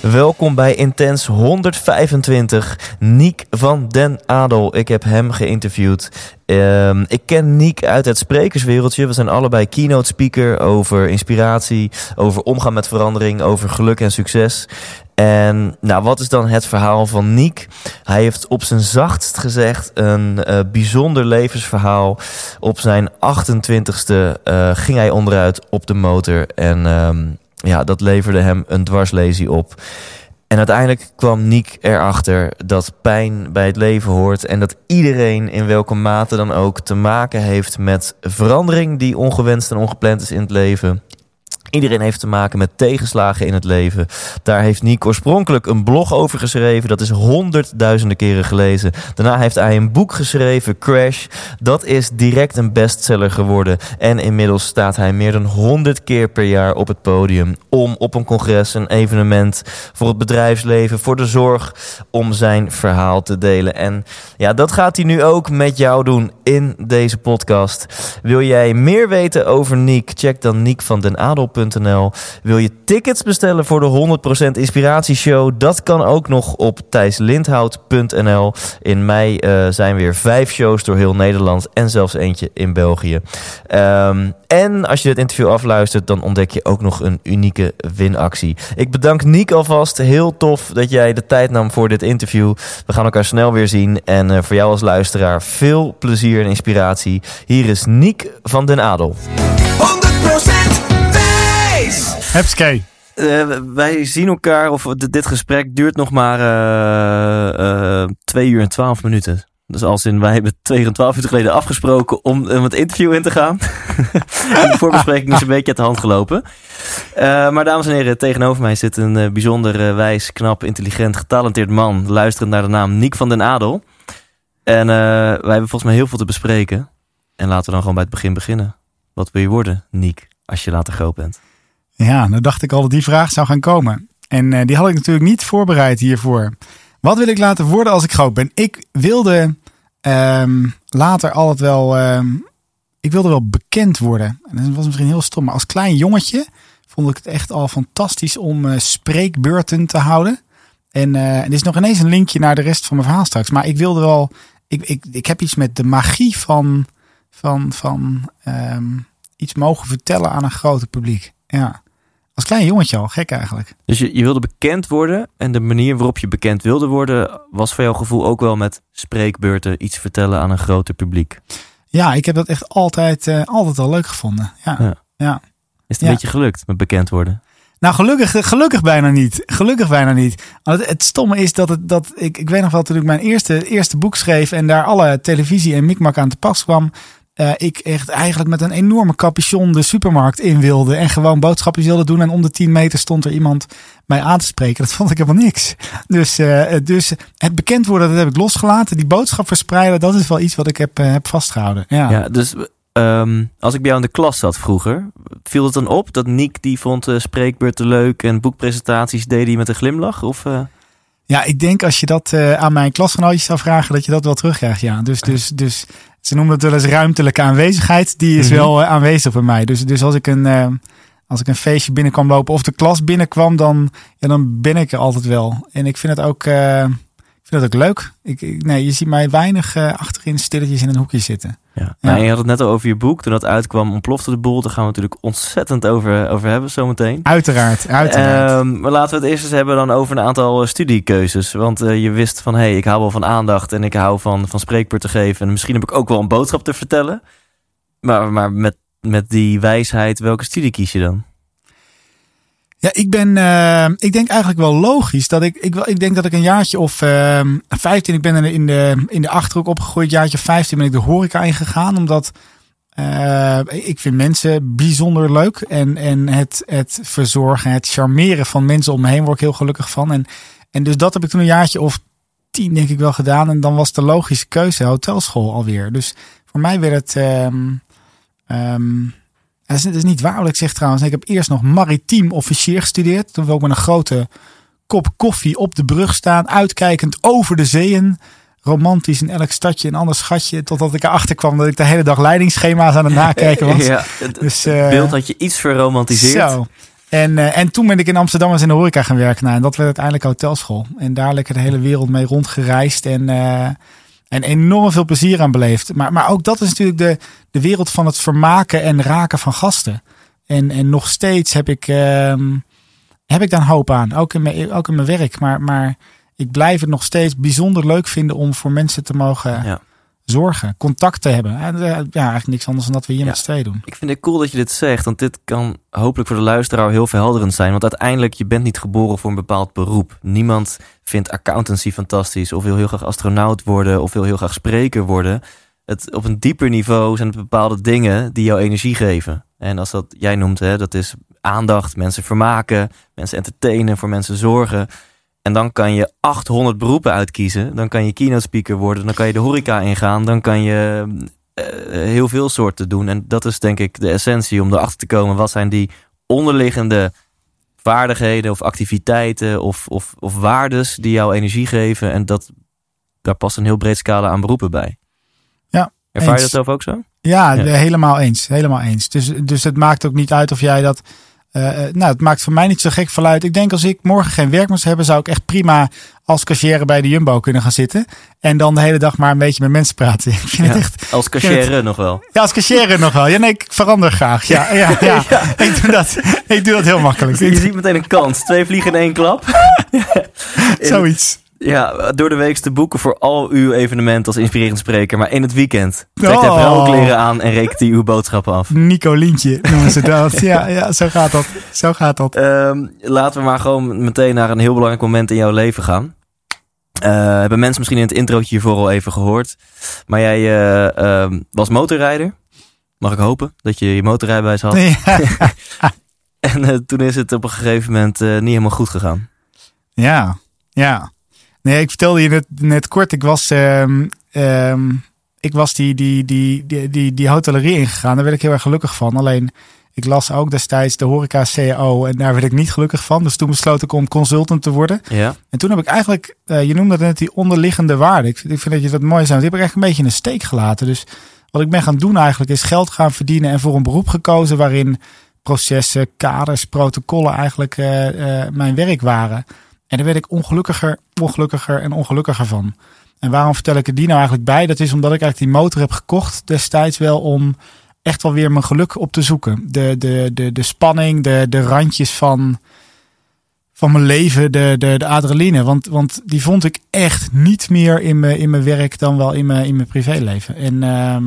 Welkom bij Intens 125. Niek van den Adel. Ik heb hem geïnterviewd. Ehm, ik ken Niek uit het sprekerswereldje. We zijn allebei keynote speaker over inspiratie, over omgaan met verandering, over geluk en succes. En nou, wat is dan het verhaal van Niek? Hij heeft op zijn zachtst gezegd een eh, bijzonder levensverhaal. Op zijn 28ste eh, ging hij onderuit op de motor en ehm, ja, dat leverde hem een dwarslesie op. En uiteindelijk kwam Niek erachter dat pijn bij het leven hoort en dat iedereen in welke mate dan ook te maken heeft met verandering die ongewenst en ongepland is in het leven. Iedereen heeft te maken met tegenslagen in het leven. Daar heeft Niek oorspronkelijk een blog over geschreven. Dat is honderdduizenden keren gelezen. Daarna heeft hij een boek geschreven, Crash. Dat is direct een bestseller geworden. En inmiddels staat hij meer dan honderd keer per jaar op het podium. Om op een congres, een evenement, voor het bedrijfsleven, voor de zorg. Om zijn verhaal te delen. En ja, dat gaat hij nu ook met jou doen in deze podcast. Wil jij meer weten over Niek? Check dan Niek van den Adel. Wil je tickets bestellen voor de 100% Inspiratieshow? Dat kan ook nog op thijslindhout.nl. In mei uh, zijn weer vijf shows door heel Nederland en zelfs eentje in België. Um, en als je dit interview afluistert, dan ontdek je ook nog een unieke winactie. Ik bedank Niek alvast. Heel tof dat jij de tijd nam voor dit interview. We gaan elkaar snel weer zien. En uh, voor jou als luisteraar veel plezier en inspiratie. Hier is Niek van den Adel. 100% Hepske. Uh, wij zien elkaar, of dit gesprek duurt nog maar uh, uh, 2 uur en 12 minuten. Dus als in, wij hebben 2 en 12 minuten geleden afgesproken om, om het interview in te gaan. de voorbespreking is een beetje uit de hand gelopen. maar dames en heren, tegenover mij zit een bijzonder wijs, knap, intelligent, getalenteerd man. Luisterend naar de naam Niek van den Adel. En wij hebben volgens mij heel veel te bespreken. En laten we dan gewoon bij het begin beginnen. Wat wil je worden, Niek, als je later groot bent? Ja, nou dacht ik al dat die vraag zou gaan komen. En uh, die had ik natuurlijk niet voorbereid hiervoor. Wat wil ik laten worden als ik groot ben? Ik wilde um, later altijd wel. Um, ik wilde wel bekend worden. En dat was misschien heel stom. Maar als klein jongetje vond ik het echt al fantastisch om uh, spreekbeurten te houden. En uh, er is nog ineens een linkje naar de rest van mijn verhaal straks. Maar ik wilde wel. Ik, ik, ik heb iets met de magie van. van, van um, iets mogen vertellen aan een groter publiek. Ja. Als klein jongetje al, gek eigenlijk. Dus je, je wilde bekend worden en de manier waarop je bekend wilde worden... was voor jouw gevoel ook wel met spreekbeurten iets vertellen aan een groter publiek? Ja, ik heb dat echt altijd, uh, altijd al leuk gevonden. Ja. ja. ja. Is het een ja. beetje gelukt met bekend worden? Nou, gelukkig, gelukkig bijna niet. Gelukkig bijna niet. Het, het stomme is dat, het, dat ik, ik weet nog wel toen ik mijn eerste, eerste boek schreef en daar alle televisie en mikmak aan te pas kwam, uh, ik echt eigenlijk met een enorme capuchon de supermarkt in wilde. En gewoon boodschapjes wilde doen. En om de 10 meter stond er iemand mij aan te spreken. Dat vond ik helemaal niks. Dus, uh, dus het bekend worden, dat heb ik losgelaten. Die boodschap verspreiden, dat is wel iets wat ik heb, uh, heb vastgehouden. Ja, ja dus um, als ik bij jou in de klas zat vroeger, viel het dan op dat Nick die vond uh, spreekbeurten leuk en boekpresentaties deed hij met een glimlach? Of, Ja, ik denk als je dat aan mijn klasgenootjes zou vragen, dat je dat wel terugkrijgt. Ja, dus, dus, dus ze noemen het wel eens ruimtelijke aanwezigheid. Die is mm -hmm. wel uh, aanwezig bij mij. Dus, dus als ik een, uh, als ik een feestje binnenkwam lopen of de klas binnenkwam, dan, ja, dan ben ik er altijd wel. En ik vind het ook, uh, ik vind het ook leuk. Ik, ik, nee, je ziet mij weinig achterin stilletjes in een hoekje zitten. Ja. ja. Nou, je had het net al over je boek. Toen dat uitkwam, ontplofte de boel. Daar gaan we natuurlijk ontzettend over, over hebben zometeen. Uiteraard, uiteraard. Um, maar laten we het eerst eens hebben dan over een aantal studiekeuzes. Want uh, je wist van, hé, hey, ik hou wel van aandacht en ik hou van, van spreekbeurt te geven. En misschien heb ik ook wel een boodschap te vertellen. Maar, maar met, met die wijsheid, welke studie kies je dan? Ja, ik ben, uh, ik denk eigenlijk wel logisch dat ik, ik, ik denk dat ik een jaartje of uh, 15, ik ben in de, in de Achterhoek opgegroeid, jaartje 15 ben ik de horeca ingegaan, omdat Eh, ik vind mensen bijzonder leuk. En, en het, het verzorgen, het charmeren van mensen om me heen word ik heel gelukkig van. En, en dus dat heb ik toen een jaartje of tien denk ik wel gedaan. En dan was de logische keuze hotelschool alweer. Dus voor mij werd het... ehm ehm, het is, is niet waar wat ik zeg trouwens. Ik heb eerst nog maritiem officier gestudeerd. Toen we ook met een grote kop koffie op de brug staan. Uitkijkend over de zeeën. Romantisch in elk stadje een ander schatje. Totdat ik erachter kwam dat ik de hele dag leidingsschema's aan het nakijken was. Ja, het Dus, eh, beeld had je iets verromantiseerd. Zo. En, eh, en toen ben ik in Amsterdam eens in de horeca gaan werken. Nou, en dat werd uiteindelijk hotelschool. En daar lekker de hele wereld mee rondgereisd. En, eh, en enorm veel plezier aan beleefd. Maar, maar ook dat is natuurlijk de, de wereld van het vermaken en raken van gasten. En, en nog steeds heb ik, ehm, heb ik een hoop aan. Ook in mijn, ook in mijn werk. Maar, maar ik blijf het nog steeds bijzonder leuk vinden om voor mensen te mogen. Zorgen. Contact te hebben. En, eh, ja, eigenlijk niks anders dan dat we hier Ja. met z'n tweeën doen. Ik vind het cool dat je dit zegt, want dit kan hopelijk voor de luisteraar heel verhelderend zijn. Want uiteindelijk, je bent niet geboren voor een bepaald beroep. Niemand vindt accountancy fantastisch, of wil heel graag astronaut worden, of wil heel graag spreker worden. Het, op een dieper niveau zijn het bepaalde dingen die jou energie geven. En als dat jij noemt, hè, dat is aandacht, mensen vermaken, mensen entertainen, voor mensen zorgen. En dan kan je 800 beroepen uitkiezen. Dan kan je keynote speaker worden, dan kan je de horeca ingaan, dan kan je eh, heel veel soorten doen. En dat is denk ik de essentie om erachter te komen. Wat zijn die onderliggende vaardigheden of activiteiten of, of, of waardes die jou energie geven. En dat, daar past een heel breed scala aan beroepen bij. Ja, Ervaar je dat zelf ook zo? Ja, Ja. helemaal eens. Helemaal eens. Dus, dus het maakt ook niet uit of jij dat. Eh, eh, nou, het maakt voor mij niet zo gek veel uit. Ik denk als ik morgen geen werk moest hebben, zou ik echt prima als cashier bij de Jumbo kunnen gaan zitten. En dan de hele dag maar een beetje met mensen praten. Ik vind Ja. het echt. Als cashier nog wel. Ja, als cashier nog wel. Ja, nee, ik verander graag. Ja, ja, ja. Ik, doe dat, ik doe dat heel makkelijk. Je ziet meteen een kans. Twee vliegen in één klap. Zoiets. Ja, door de week te boeken voor al uw evenementen als inspirerend spreker. Maar in het weekend. Trekt Oh. hij vrouwenkleren aan en rekent hij uw boodschappen af. Nico Lientje noemen ze dat. Ja, ja, zo gaat dat. Zo gaat dat. Ehm, laten we maar gewoon meteen naar een heel belangrijk moment in jouw leven gaan. Eh, hebben mensen misschien in het introotje hiervoor al even gehoord. Maar jij eh, ehm, was motorrijder. Mag ik hopen dat je je motorrijbewijs had. Ja. En eh, toen is het op een gegeven moment niet helemaal goed gegaan. Ja, ja. Nee, ik vertelde je net, net kort. Ik was, ehm, ehm, ik was die, die, die, die, die, die hotellerie ingegaan. Daar werd ik heel erg gelukkig van. Alleen, ik las ook destijds de horeca CAO en daar werd ik niet gelukkig van. Dus toen besloot ik om consultant te worden. Ja, En toen heb ik eigenlijk, eh, je noemde het net die onderliggende waarde. Ik, ik vind dat je dat mooi zei. Die heb ik eigenlijk een beetje in de steek gelaten. Dus wat ik ben gaan doen eigenlijk is geld gaan verdienen en voor een beroep gekozen waarin processen, kaders, protocollen eigenlijk eh, eh, mijn werk waren. En daar werd ik ongelukkiger, ongelukkiger en ongelukkiger van. En waarom vertel ik het die nou eigenlijk bij? Dat is omdat ik eigenlijk die motor heb gekocht destijds wel om echt wel weer mijn geluk op te zoeken. De, de, de, de spanning, de, de randjes van, van mijn leven, de, de, de adrenaline. Want, want die vond ik echt niet meer in mijn, in mijn werk dan wel in mijn, in mijn privéleven. En, ehm,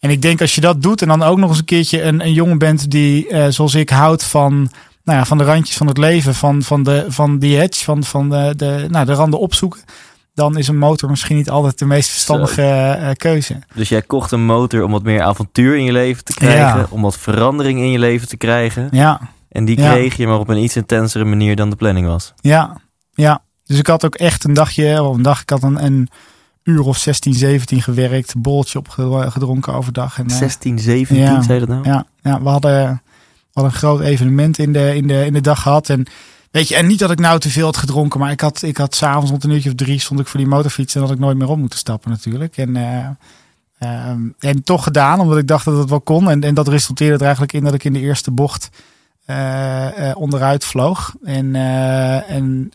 en ik denk als je dat doet en dan ook nog eens een keertje een, een jongen bent die, eh, zoals ik, houdt van, nou ja, van de randjes van het leven, van, van, de, van die edge, van, van de, de, nou, de randen opzoeken. Dan is een motor misschien niet altijd de meest verstandige eh, keuze. dus jij kocht een motor om wat meer avontuur in je leven te krijgen. Ja. Om wat verandering in je leven te krijgen. Ja, En die Ja. kreeg je maar op een iets intensere manier dan de planning was. ja, ja. Dus ik had ook echt een dagje, of een dag, ik had een, een uur of 16, 17 gewerkt, boltje opgedronken overdag. En, eh, 16, 17, ja. zei dat nou? Ja, ja we, hadden, een groot evenement in de, in de, in de dag gehad. En weet je, en niet dat ik nou te veel had gedronken, maar ik had, ik had s'avonds rond een uurtje of drie stond ik voor die motorfiets en had ik nooit meer op moeten stappen natuurlijk. En, eh, ehm, en toch gedaan, omdat ik dacht dat het wel kon. En, en dat resulteerde er eigenlijk in dat ik in de eerste bocht eh, eh, onderuit vloog. En, eh, en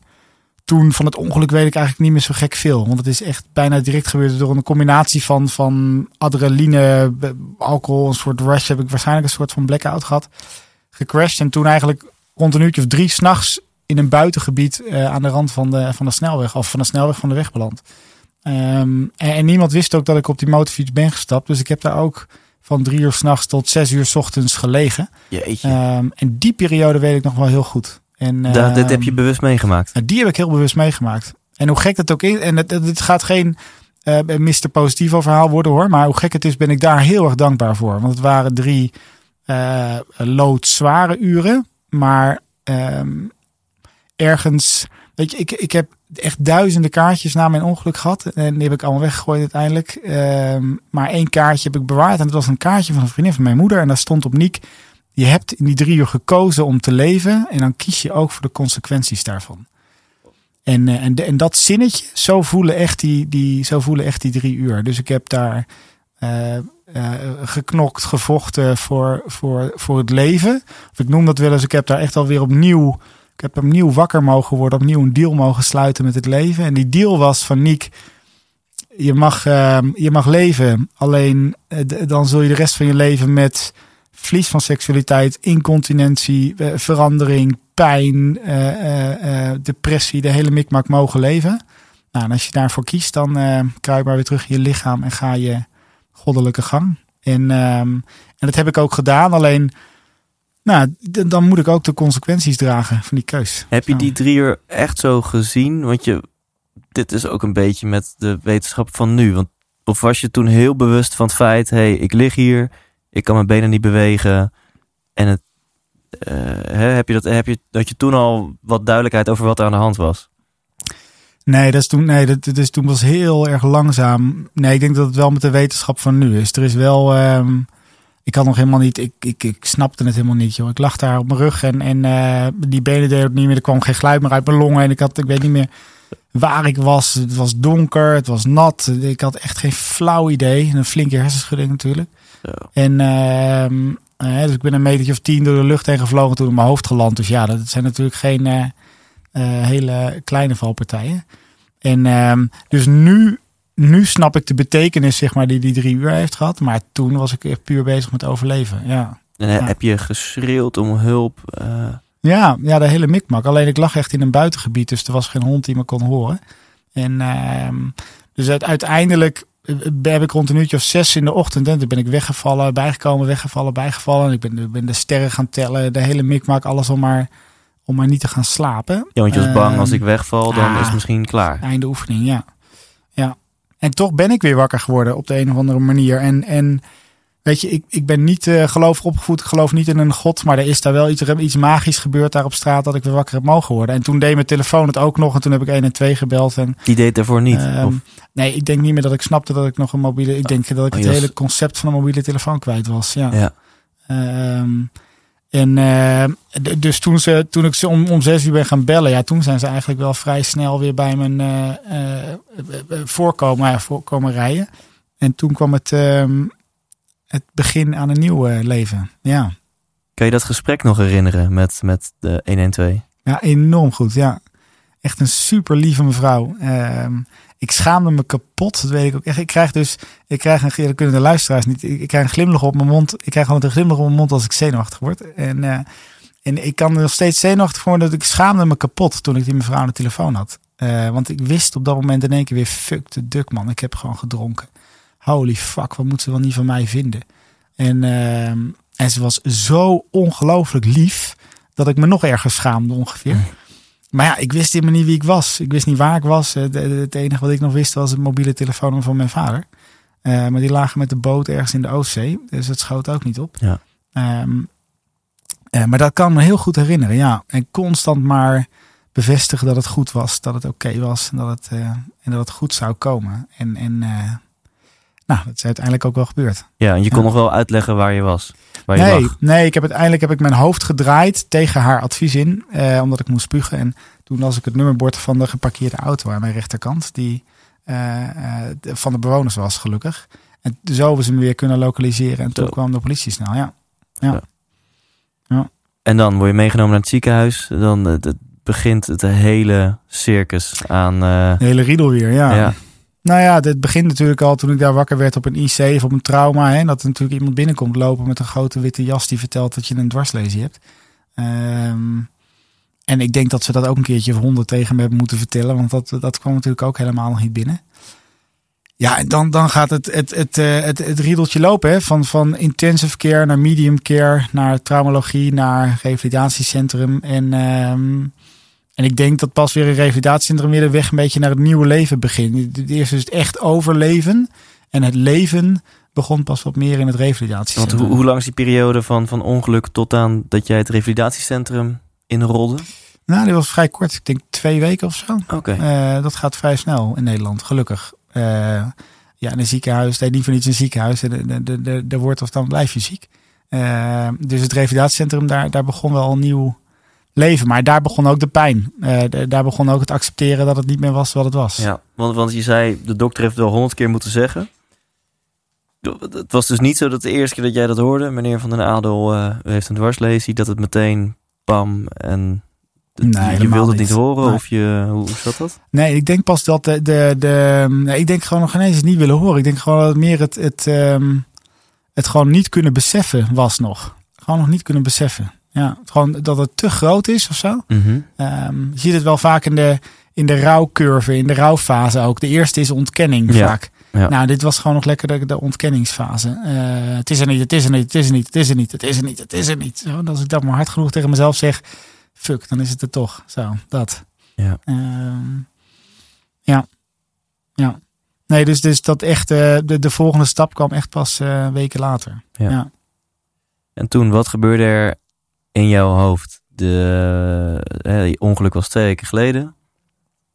toen van het ongeluk weet ik eigenlijk niet meer zo gek veel. Want het is echt bijna direct gebeurd door een combinatie van, van adrenaline, alcohol, een soort rush. Heb ik waarschijnlijk een soort van blackout gehad. Gecrashed en toen eigenlijk rond een uurtje of drie s'nachts in een buitengebied eh, aan de rand van de, van de snelweg. Of van de snelweg van de weg beland. Ehm, en, en niemand wist ook dat ik op die motorfiets ben gestapt. Dus ik heb daar ook van drie uur s'nachts tot zes uur s ochtends gelegen. Jeetje. Ehm, en die periode weet ik nog wel heel goed. En, Da- dit ehm, heb je bewust meegemaakt. die heb ik heel bewust meegemaakt. En hoe gek dat ook is. En het gaat geen uh, Mr. Positivo verhaal worden hoor. Maar hoe gek het is, ben ik daar heel erg dankbaar voor. Want het waren drie uh, loodzware uren. Maar um, ergens, weet je, ik, ik heb echt duizenden kaartjes na mijn ongeluk gehad. En die heb ik allemaal weggegooid uiteindelijk. Um, maar één kaartje heb ik bewaard. En dat was een kaartje van een vriendin van mijn moeder. En daar stond op Niek, je hebt in die drie uur gekozen om te leven. En dan kies je ook voor de consequenties daarvan. En, uh, en, en dat zinnetje, zo voelen, echt die, die, zo voelen echt die drie uur. Dus ik heb daar uh, uh, geknokt, gevochten voor, voor, voor het leven. Of ik noem dat wel eens, ik heb daar echt alweer opnieuw ik heb opnieuw wakker mogen worden, opnieuw een deal mogen sluiten met het leven. En die deal was van Niek, je mag, uh, je mag leven, alleen uh, dan zul je de rest van je leven met verlies van seksualiteit, incontinentie, verandering, pijn, depressie, de hele mikmak mogen leven. Nou, en als je daarvoor kiest, dan kruip maar weer terug in je lichaam en ga je goddelijke gang. En, ehm, en dat heb ik ook gedaan, alleen nou, dan moet ik ook de consequenties dragen van die keus. Heb je die drie uur echt zo gezien? Want je, dit is ook een beetje met de wetenschap van nu. Want, of was je toen heel bewust van het feit, hé, hey, ik lig hier, ik kan mijn benen niet bewegen. En het, uh, heb, je dat, heb je dat je toen al wat duidelijkheid over wat er aan de hand was? Nee, dat is toen, nee, dat, dat is toen was heel erg langzaam. Nee, ik denk dat het wel met de wetenschap van nu is. Er is wel. Um, ik had nog helemaal niet, ik, ik, ik snapte het helemaal niet, joh. Ik lag daar op mijn rug en, en uh, die benen deden het niet meer. Er kwam geen geluid meer uit mijn longen en ik had, ik weet niet meer waar ik was. Het was donker, het was nat. Ik had echt geen flauw idee. Een flinke hersenschudding natuurlijk. Zo. En uh, dus ik ben een metertje of tien door de lucht heen gevlogen toen op mijn hoofd geland. Dus ja, dat zijn natuurlijk geen uh, hele kleine valpartijen. En ehm, dus nu nu snap ik de betekenis zeg maar, die die drie uur heeft gehad. Maar toen was ik echt puur bezig met overleven. Ja. En heb je geschreeuwd om hulp? Uh... Ja, ja, de hele mikmak. Alleen ik lag echt in een buitengebied, dus er was geen hond die me kon horen. En uh, dus uiteindelijk eh, heb ik rond een uurtje of zes in de ochtend. En toen ben ik weggevallen, bijgekomen, weggevallen, bijgevallen. En ik ben, ben de sterren gaan tellen, de hele mikmak, alles om maar, om maar niet te gaan slapen. Ja, want je was bang, als ik wegval, dan ah, is het misschien klaar. Einde oefening, ja. Ja, en toch ben ik weer wakker geworden op de een of andere manier. En, en weet je, ik, ik ben niet uh, gelovig opgevoed. Ik geloof niet in een god. Maar er is daar wel iets, iets magisch gebeurd daar op straat dat ik weer wakker heb mogen worden. En toen deed mijn telefoon het ook nog. En toen heb ik 1 en 2 gebeld. En, Die deed daarvoor niet? Uh, nee, ik denk niet meer dat ik snapte dat ik nog een mobiele... Ik denk dat ik oh, het hele concept van een mobiele telefoon kwijt was. Ja. ja. Uh, en uh, dus toen, ze, toen ik ze om, om zes uur ben gaan bellen, ja, toen zijn ze eigenlijk wel vrij snel weer bij mijn uh, uh, voorkomen, voorkomen rijden. En toen kwam het, ehm, het begin aan een nieuw leven. Ja. Kan je dat gesprek nog herinneren met, met de 112? Ja, enorm goed. Ja. Echt een super lieve mevrouw. Ehm, ik schaamde me kapot. Dat weet ik ook echt. Ik krijg dus, ik krijg een, dat kunnen de luisteraars niet. Ik, krijg een glimlach op mijn mond. Ik krijg gewoon een glimlach op mijn mond als ik zenuwachtig word. En, uh, en ik kan nog steeds zenuwachtig worden dat ik schaamde me kapot toen ik die mevrouw aan de telefoon had. Uh, want ik wist op dat moment in één keer weer, fuck de duk man. Ik heb gewoon gedronken. Holy fuck, wat moet ze wel niet van mij vinden? En, uh, en ze was zo ongelooflijk lief dat ik me nog erger schaamde ongeveer. Maar ja, ik wist helemaal niet wie ik was. Ik wist niet waar ik was. Het enige wat ik nog wist was het mobiele telefoon van mijn vader. Uh, maar die lagen met de boot ergens in de Oostzee. Dus het schoot ook niet op. Ja. Um, uh, maar dat kan me heel goed herinneren. Ja. En constant maar bevestigen dat het goed was. Dat het oké okay was. En dat het, uh, en dat het goed zou komen. En, en nou, dat is uiteindelijk ook wel gebeurd. Ja, en je kon nog wel uitleggen waar je was. Waar nee, je lag. nee, ik heb uiteindelijk heb ik mijn hoofd gedraaid tegen haar advies in, eh, omdat ik moest spugen. En toen las ik het nummerbord van de geparkeerde auto aan mijn rechterkant, die uh, van de bewoners was, gelukkig. En zo hebben ze me weer kunnen lokaliseren. En toen kwam de politie snel, ja. ja. ja. En dan word je meegenomen naar het ziekenhuis. Dan het, begint het hele circus aan. De hele riedel weer, ja. ja. Nou ja, dit begint natuurlijk al toen ik daar wakker werd op een IC of op een trauma. Hè, dat er natuurlijk iemand binnenkomt lopen met een grote witte jas die vertelt dat je een dwarslesie hebt. Um, en ik denk dat ze dat ook een keertje of honderd tegen me hebben moeten vertellen. Want dat, dat kwam natuurlijk ook helemaal nog niet binnen. Ja, en dan, dan gaat het, het, het, eh, het, het, riedeltje lopen. Hè? Van, van intensive care naar medium care, naar traumologie, naar revalidatiecentrum. En um, en ik denk dat pas weer een revalidatiecentrum weer de weg een beetje naar het nieuwe leven begint. Het eerste is het echt overleven. En het leven begon pas wat meer in het Want revalidatiecentrum. hoe, hoe lang is die periode van, van ongeluk tot aan dat jij het revalidatiecentrum inrolde? Nou, die was vrij kort. Ik denk twee weken of zo. Oké. Eh, dat gaat vrij snel in Nederland, gelukkig. Eh, ja, in een ziekenhuis, nee, niet voor niets een ziekenhuis. De, de, de, de, de wordt of dan blijf je ziek. Eh, dus het revalidatiecentrum, daar, daar begon wel een nieuw leven. Maar daar begon ook de pijn. Eh, de- daar begon ook het accepteren dat het niet meer was wat het was. Ja, want, want je zei, de dokter heeft het wel honderd keer moeten zeggen. Het was dus niet zo dat de eerste keer dat jij dat hoorde, meneer Van den Adel eh, heeft een dwarslesie, dat het meteen pam en Nee, je wilde het niet niet. horen Nee. of je, hoe zat dat? Nee, ik denk pas dat de. de, de nee, ik denk gewoon nog ineens het niet willen horen. Ik denk gewoon dat het meer het, het, ehm, het gewoon niet kunnen beseffen was nog. Gewoon nog niet kunnen beseffen. Ja, gewoon dat het te groot is of zo. Mhm. Ehm, je ziet het wel vaak in de, in de rouwcurve, in de rouwfase ook. De eerste is ontkenning Ja, vaak. ja. Nou, dit was gewoon nog lekker de, de ontkenningsfase. Eh, het is er niet, het is er niet, het is er niet, het is er niet, het is er niet, het is er niet. Zo, als ik dat maar hard genoeg tegen mezelf zeg, fuck, dan is het er toch. Zo, dat. Ja. Ehm, ja. Ja. Nee, dus, dus dat echt, eh, de, de volgende stap kwam echt pas eh, weken later. Ja. Ja. En toen, wat gebeurde er in jouw hoofd? De, hè, ongeluk was twee weken geleden.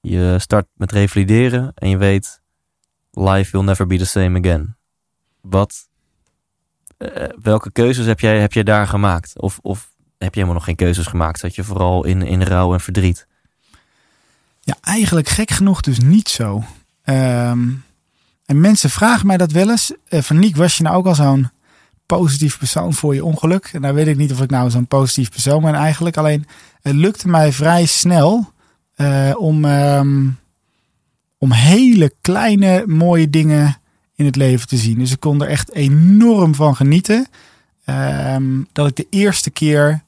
Je start met revalideren en je weet, life will never be the same again. Wat, eh, welke keuzes heb jij, heb jij daar gemaakt? Of, of heb je helemaal nog geen keuzes gemaakt? Zat je vooral in, in rouw en verdriet? Ja, eigenlijk gek genoeg dus niet zo. Ehm, en mensen vragen mij dat wel eens. Eh, van was je nou ook al zo'n positief persoon voor je ongeluk? En nou weet ik niet of ik nou zo'n positief persoon ben eigenlijk. Alleen het lukte mij vrij snel eh, om, ehm, om hele kleine mooie dingen in het leven te zien. Dus ik kon er echt enorm van genieten. Ehm, dat ik de eerste keer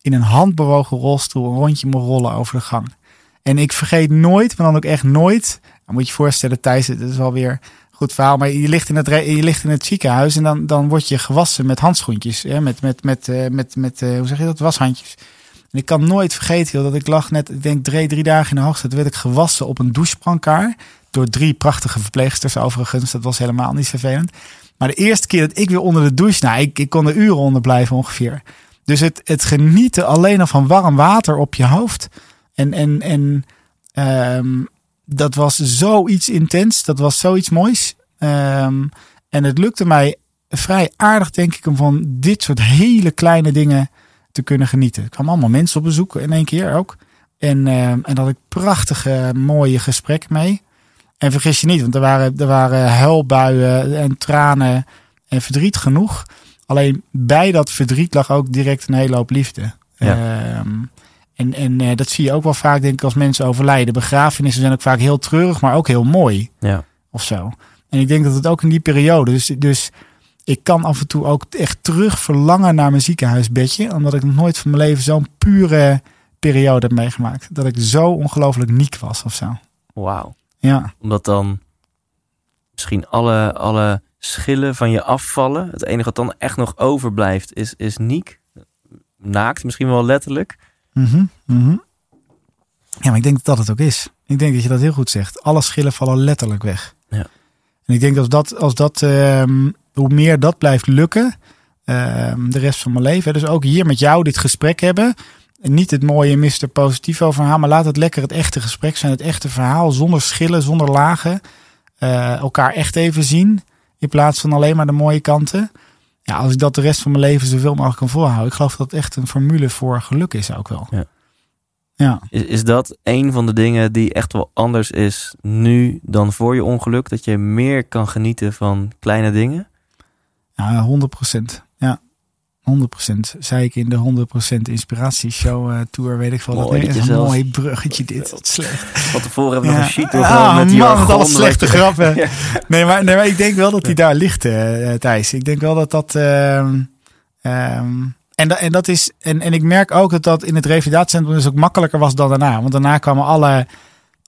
in een handbewogen rolstoel een rondje mocht rollen over de gang. En ik vergeet nooit, maar dan ook echt nooit. Dan moet je je voorstellen, Thijs, het is wel weer een goed verhaal. Maar je ligt in het, je ligt in het ziekenhuis en dan, dan word je gewassen met handschoentjes. Hè, met, met, met, eh, met, met eh, hoe zeg je dat, washandjes. En ik kan nooit vergeten joh, dat ik lag net, ik denk drie, drie dagen in de hoogte. Werd ik gewassen op een douchebrancard. Door drie prachtige verpleegsters overigens. Dat was helemaal niet vervelend. Maar de eerste keer dat ik weer onder de douche, nou, ik, ik kon er uren onder blijven ongeveer. Dus het, het genieten alleen al van warm water op je hoofd. En, en, en ehm, dat was zoiets intens. Dat was zoiets moois. Ehm, en het lukte mij vrij aardig, denk ik, om van dit soort hele kleine dingen te kunnen genieten. Er kwamen allemaal mensen op bezoek in één keer ook. En, ehm, en daar had ik prachtige, mooie gesprekken mee. En vergis je niet, want er waren, er waren huilbuien en tranen en verdriet genoeg. Alleen bij dat verdriet lag ook direct een hele hoop liefde. Ja. Ehm, en en eh, dat zie je ook wel vaak, denk ik, als mensen overlijden. Begrafenissen zijn ook vaak heel treurig, maar ook heel mooi Ja. of zo. En ik denk dat het ook in die periode. Dus, dus ik kan af en toe ook echt terug verlangen naar mijn ziekenhuisbedje. Omdat ik nog nooit van mijn leven zo'n pure periode heb meegemaakt. Dat ik zo ongelooflijk niek was of zo. Wauw. Ja, Omdat dan misschien alle, alle schillen van je afvallen. Het enige wat dan echt nog overblijft is, is niek. Naakt, misschien wel letterlijk. Mhm, mhm. ja, maar ik denk dat dat het ook is. Ik denk dat je dat heel goed zegt. Alle schillen vallen letterlijk weg. Ja. En ik denk dat als dat, als dat ehm, hoe meer dat blijft lukken, ehm, de rest van mijn leven. Dus ook hier met jou dit gesprek hebben. En niet het mooie Mr. Positivo verhaal, maar laat het lekker het echte gesprek zijn. Het echte verhaal, zonder schillen, zonder lagen. Eh, elkaar echt even zien. In plaats van alleen maar de mooie kanten. Ja, als ik dat de rest van mijn leven zoveel mogelijk kan volhouden. Ik geloof dat het echt een formule voor geluk is ook wel. Ja. Ja, Is, is dat een van de dingen die echt wel anders is nu dan voor je ongeluk? Dat je meer kan genieten van kleine dingen? ja 100 procent. Ja, 100 procent. Zei ik in de 100 procent inspiratieshow eh, tour, weet ik veel. Dat Mooi is dat een mooi bruggetje dit. Wat slecht. Van tevoren hebben we nog een sheet Ah, met man, alle wat slechte grappen. Ja. Nee maar, nee, maar ik denk wel dat die daar ligt, eh, Thijs. Ik denk wel dat dat. ehm, ehm, en, dat en dat is. En, en ik merk ook dat dat in het revalidatiecentrum dus ook makkelijker was dan daarna. Want daarna kwamen alle,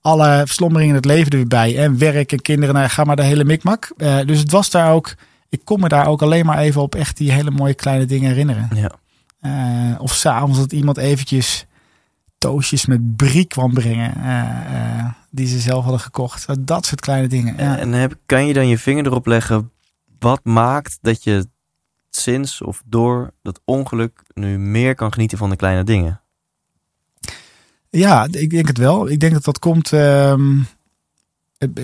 alle slommeringen in het leven er weer bij. En werk en kinderen, nou, ga maar de hele mikmak. Dus het was daar ook. Ik kon me daar ook alleen maar even op echt die hele mooie kleine dingen herinneren. Ja. Eh, of s'avonds dat iemand eventjes toastjes met brie kwam brengen. eh, eh, die ze zelf hadden gekocht. Dat soort kleine dingen. Ja. En heb, kan je dan je vinger erop leggen wat maakt dat je sinds of door dat ongeluk nu meer kan genieten van de kleine dingen? Ja, ik denk het wel. Ik denk dat dat komt. ehm, eh,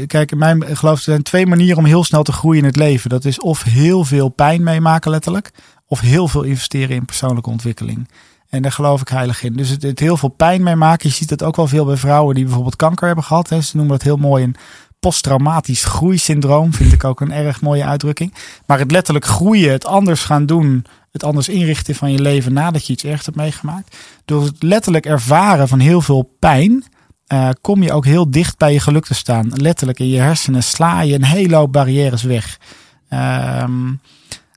kijk, in mijn geloof er zijn twee manieren om heel snel te groeien in het leven. Dat is of heel veel pijn meemaken, letterlijk, of heel veel investeren in persoonlijke ontwikkeling. En daar geloof ik heilig in. Dus het, het heel veel pijn meemaken. Je ziet het ook wel veel bij vrouwen die bijvoorbeeld kanker hebben gehad. Hè. Ze noemen dat heel mooi een posttraumatisch groeisyndroom. Vind ik ook een erg mooie uitdrukking. Maar het letterlijk groeien, het anders gaan doen, het anders inrichten van je leven nadat je iets ergs hebt meegemaakt. Door het letterlijk ervaren van heel veel pijn, eh, kom je ook heel dicht bij je geluk te staan. Letterlijk in je hersenen sla je een hele hoop barrières weg. Ehm,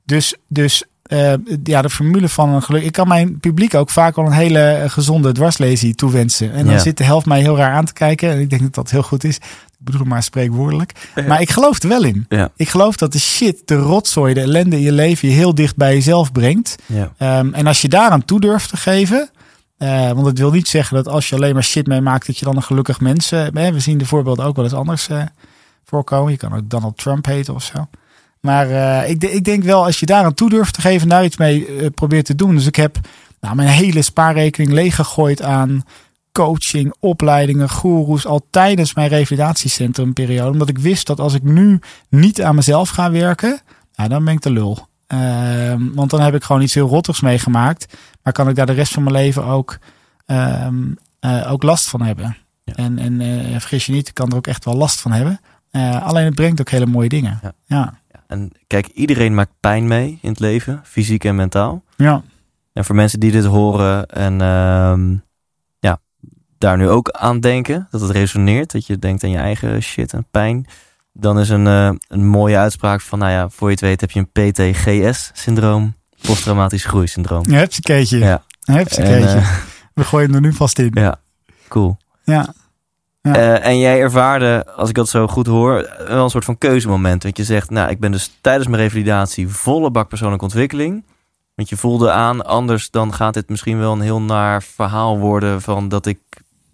dus dus eh, ja, de formule van een geluk. Ik kan mijn publiek ook vaak wel een hele gezonde dwarslesie toewensen. En dan Ja. zit de helft mij heel raar aan te kijken. En ik denk dat dat heel goed is. Ik bedoel maar spreekwoordelijk. Maar ik geloof er wel in. Ja. Ik geloof dat de shit, de rotzooi, de ellende in je leven je heel dicht bij jezelf brengt. Ehm, en als je daaraan toe durft te geven. Eh, want het wil niet zeggen dat als je alleen maar shit meemaakt, dat je dan een gelukkig mens eh, bent. We zien de voorbeelden ook wel eens anders eh, voorkomen. Je kan ook Donald Trump heten of zo. Maar eh, ik, ik denk wel, als je daaraan toe durft te geven, daar iets mee eh, probeert te doen. Dus ik heb nou, mijn hele spaarrekening leeggegooid aan coaching, opleidingen, goeroes, al tijdens mijn revalidatiecentrumperiode. Omdat ik wist dat als ik nu niet aan mezelf ga werken, nou, dan ben ik de lul. Ehm, want dan heb ik gewoon iets heel rottigs meegemaakt. Maar kan ik daar de rest van mijn leven ook, ehm, eh, ook last van hebben. Ja. En, en eh, vergis je niet, ik kan er ook echt wel last van hebben. Eh, alleen het brengt ook hele mooie dingen. Ja. Ja. En kijk, iedereen maakt pijn mee in het leven, fysiek en mentaal. Ja. En voor mensen die dit horen en ehm, ja, daar nu ook aan denken, dat het resoneert, dat je denkt aan je eigen shit en pijn, dan is een, een mooie uitspraak van, nou ja, voor je het weet heb je een PTGS-syndroom, posttraumatisch groeisyndroom. Ja, heb ze keetje. Ja. Heb ze En, keetje. eh, We gooien er nu vast in. ja, cool. Ja. Ja. Eh, en jij ervaarde, als ik dat zo goed hoor, wel een soort van keuzemoment. Want je zegt, nou, ik ben dus tijdens mijn revalidatie volle bak persoonlijke ontwikkeling. Want je voelde aan, anders dan gaat dit misschien wel een heel naar verhaal worden van dat ik,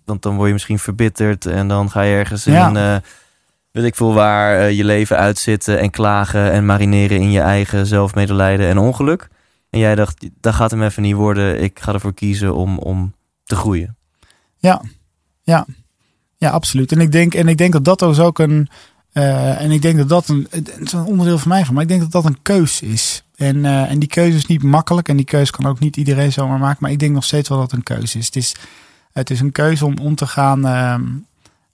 want dan word je misschien verbitterd en dan ga je ergens in Ja. eh, weet ik veel waar, je leven uitzitten en klagen en marineren in je eigen zelfmedelijden en ongeluk. En jij dacht, dat gaat hem even niet worden. Ik ga ervoor kiezen om, om te groeien. Ja, absoluut. En ik denk, en ik denk dat dat dus ook een. eh, en ik denk dat dat een, het is een onderdeel van mij van, maar ik denk dat dat een keus is. En, eh, en die keuze is niet makkelijk en die keuze kan ook niet iedereen zomaar maken. Maar ik denk nog steeds wel dat het een keuze is. Het is, het is een keuze om om te gaan ehm,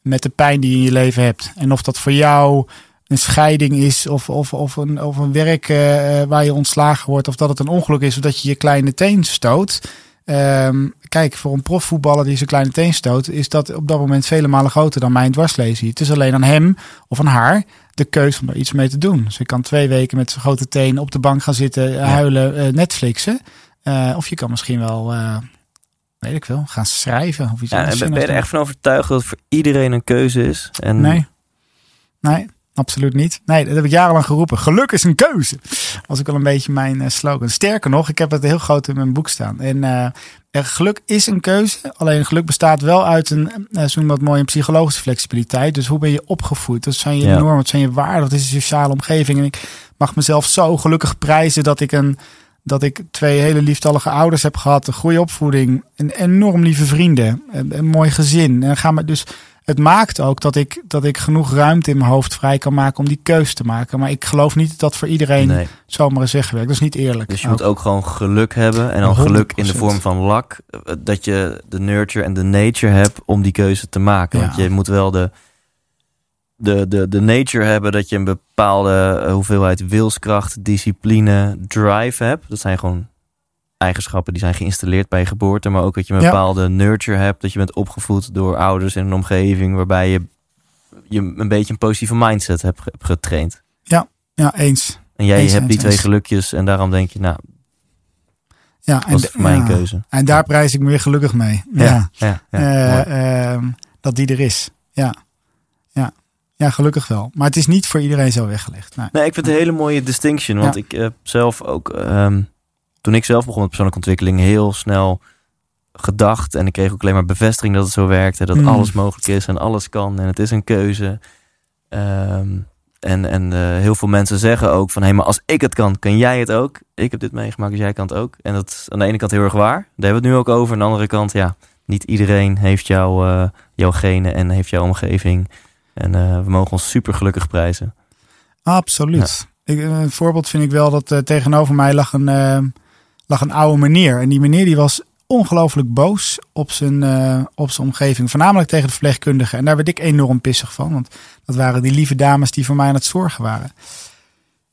met de pijn die je in je leven hebt. En of dat voor jou een scheiding is of, of, of, een, of een werk eh, waar je ontslagen wordt. Of dat het een ongeluk is of dat je je kleine teen stoot. Ehm, kijk, voor een profvoetballer die zijn kleine teen stoot, is dat op dat moment vele malen groter dan mijn dwarslesie. Het is alleen aan hem of aan haar de keuze om er iets mee te doen. Dus je kan twee weken met zijn grote teen op de bank gaan zitten, eh, huilen, eh, Netflixen. Eh, of je kan misschien wel, eh, weet ik veel, gaan schrijven of iets Ja, anders. ben, je er echt van overtuigd dat voor iedereen een keuze is? En Nee. Nee, absoluut niet. Nee, dat heb ik jarenlang geroepen. Geluk is een keuze. Was ook wel een beetje mijn eh, slogan. Sterker nog, ik heb het heel groot in mijn boek staan. En eh, geluk is een keuze. Alleen geluk bestaat wel uit een, uh, zo noemen we dat mooi, een psychologische flexibiliteit. Dus hoe ben je opgevoed? Dat zijn je Ja. normen, wat zijn je waarden? Wat is je sociale omgeving? En ik mag mezelf zo gelukkig prijzen dat ik een dat ik twee hele lieftallige ouders heb gehad, een goede opvoeding, een enorm lieve vrienden, een, een mooi gezin. En gaan we dus het maakt ook dat ik, dat ik genoeg ruimte in mijn hoofd vrij kan maken om die keus te maken. Maar ik geloof niet dat dat voor iedereen Nee. zomaar is weggewerkt. Dat is niet eerlijk. Dus je Ook. moet ook gewoon geluk hebben. En dan geluk in de 100%. vorm van lak. eh, Dat je de nurture en de nature hebt om die keuze te maken. Want je moet wel de, de, de, de nature hebben dat je een bepaalde eh, hoeveelheid wilskracht, discipline, drive hebt. Dat zijn gewoon eigenschappen die zijn geïnstalleerd bij je geboorte. Maar ook dat je een Ja. bepaalde nurture hebt. Dat je bent opgevoed door ouders in een omgeving waarbij je, je een beetje een positieve mindset hebt, ge- hebt getraind. Ja, eens. En jij Eens, hebt die eens, twee eens. gelukjes en daarom denk je, nou, Ja, dat is de- voor mij een ja. keuze. En daar prijs ik me weer gelukkig mee. Ja. Ja, ja, ja, Eh, ehm, dat die er is. Ja. Ja. Ja, gelukkig wel. Maar het is niet voor iedereen zo weggelegd. Nee. Nee, ik vind het een hele mooie distinction. Want Ja. ik heb zelf ook, ehm, toen ik zelf begon met persoonlijke ontwikkeling, heel snel gedacht. En ik kreeg ook alleen maar bevestiging dat het zo werkte. Dat Mm. alles mogelijk is en alles kan. En het is een keuze. Ehm, en en eh, heel veel mensen zeggen ook van... hé, maar als ik het kan, kan jij het ook. Ik heb dit meegemaakt, dus jij kan het ook. En dat is aan de ene kant heel erg waar. Daar hebben we het nu ook over. Aan de andere kant, ja... niet iedereen heeft jou, eh, jouw genen en heeft jouw omgeving. En eh, we mogen ons super gelukkig prijzen. Absoluut. Ik, een voorbeeld vind ik wel dat tegenover mij lag een, lag een oude meneer. En die meneer die was ongelooflijk boos op zijn, eh, op zijn omgeving. Voornamelijk tegen de verpleegkundige. En daar werd ik enorm pissig van. Want dat waren die lieve dames die voor mij aan het zorgen waren.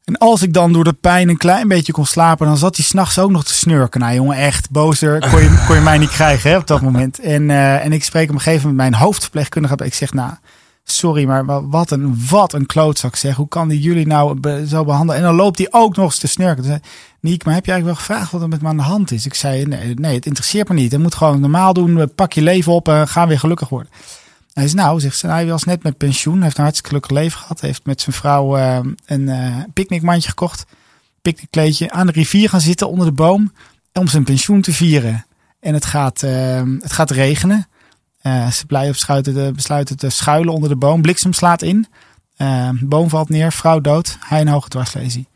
En als ik dan door de pijn een klein beetje kon slapen, dan zat hij s'nachts ook nog te snurken. Nou jongen, echt bozer kon je, kon je mij niet krijgen hè, op dat moment. En, eh, en ik spreek op een gegeven moment mijn hoofdverpleegkundige. Ik zeg, nou, sorry, maar wa- wat een, wat een klootzak zeg. Hoe kan die jullie nou zo behandelen? En dan loopt hij ook nog eens te snurken. Zei, Niek, maar heb je eigenlijk wel gevraagd wat er met me aan de hand is? Ik zei, nee, nee het interesseert me niet. Je moet gewoon normaal doen. Pak je leven op en ga weer gelukkig worden. Hij is nou, zegt ze, nou, hij was net met pensioen. Heeft een hartstikke gelukkig leven gehad. Heeft met zijn vrouw eh, een eh picknickmandje gekocht. Picknickkleedje. Aan de rivier gaan zitten onder de boom. Om zijn pensioen te vieren. En het gaat, eh, het gaat regenen. Ze blij besluiten te, besluiten te schuilen onder de boom. Bliksem slaat in. Boom valt neer. Vrouw dood. Hij een hoge dwarslesie.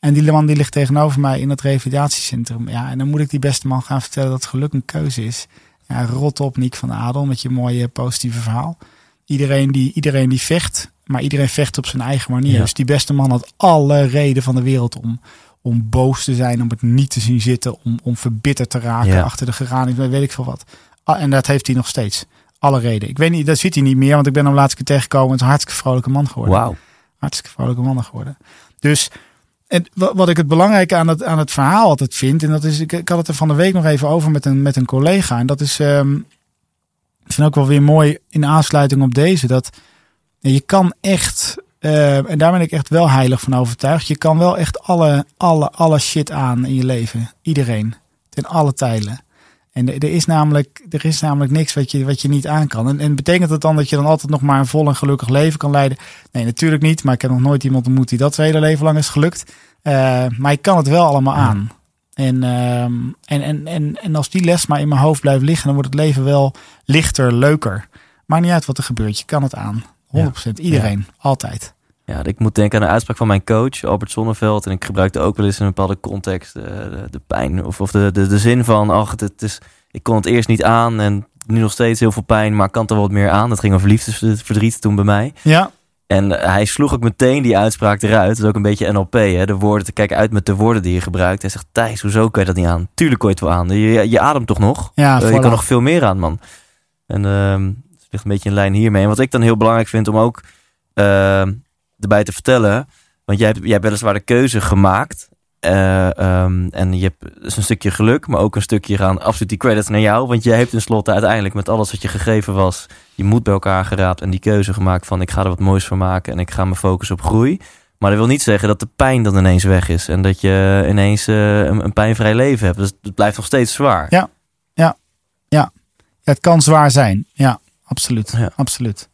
En die man die ligt tegenover mij in het revalidatiecentrum. Ja, en dan moet ik die beste man gaan vertellen dat geluk een keuze is. Ja, rot op Niek van Adel met je mooie positieve verhaal. Iedereen die, iedereen die vecht, maar iedereen vecht op zijn eigen manier. Ja. Dus die beste man had alle reden van de wereld om, om boos te zijn, om het niet te zien zitten, om, om verbitterd te raken Ja. achter de geranium, weet ik veel wat. Ah, En dat heeft hij nog steeds. Alle reden. Ik weet niet, dat ziet hij niet meer, want ik ben hem laatst keer tegengekomen. Het is een hartstikke vrolijke man geworden Wauw. hartstikke vrolijke mannen geworden. Dus en wa- wat ik het belangrijke aan het, aan het verhaal altijd vind, en dat is, ik, ik had het er van de week nog even over met een, met een collega. En dat is, ehm, ik vind ook wel weer mooi in aansluiting op deze, dat je kan echt, eh, en daar ben ik echt wel heilig van overtuigd, je kan wel echt alle, alle, alle shit aan in je leven. Iedereen. Ten alle tijden. En er is namelijk, er is namelijk niks wat je, wat je niet aan kan. En, en betekent dat dan dat je dan altijd nog maar een vol en gelukkig leven kan leiden? Nee, natuurlijk niet. Maar ik heb nog nooit iemand ontmoet die dat zijn hele leven lang is gelukt. Eh, maar ik kan het wel allemaal aan. En, ehm, en, en, en, en als die les maar in mijn hoofd blijft liggen, dan wordt het leven wel lichter, leuker. Maakt niet uit wat er gebeurt. Je kan het aan. 100%. Iedereen. Altijd. Ja, ik moet denken aan een uitspraak van mijn coach, Albert Sonneveld. En ik gebruikte ook wel eens in een bepaalde context eh, de, de pijn of, of de, de, de zin van... Ach, het, is, ik kon het eerst niet aan en nu nog steeds heel veel pijn, maar ik kan er wat meer aan. Dat ging over liefdesverdriet toen bij mij. Ja. En hij sloeg ook meteen die uitspraak eruit. Dat is ook een beetje NLP, hè? De woorden, te kijken uit met de woorden die je gebruikt. Hij zegt, Thijs, hoezo kan je dat niet aan? Tuurlijk kon je het wel aan. Je, je, ademt toch nog? Ja, Eh, je kan nog veel meer aan, man. En het ligt een beetje in lijn hiermee. En wat ik dan heel belangrijk vind om ook ehm, erbij te vertellen. Want jij hebt, jij hebt weliswaar de keuze gemaakt. Eh, ehm, en je hebt dus een stukje geluk, maar ook een stukje gaan absoluut die credits naar jou. Want jij hebt tenslotte uiteindelijk met alles wat je gegeven was, je moed bij elkaar geraapt en die keuze gemaakt van ik ga er wat moois van maken en ik ga me focussen op groei. Maar dat wil niet zeggen dat de pijn dan ineens weg is en dat je ineens eh, een, een pijnvrij leven hebt. Dus het blijft nog steeds zwaar. Ja. Ja, het kan zwaar zijn. Ja, absoluut. Ja. absoluut.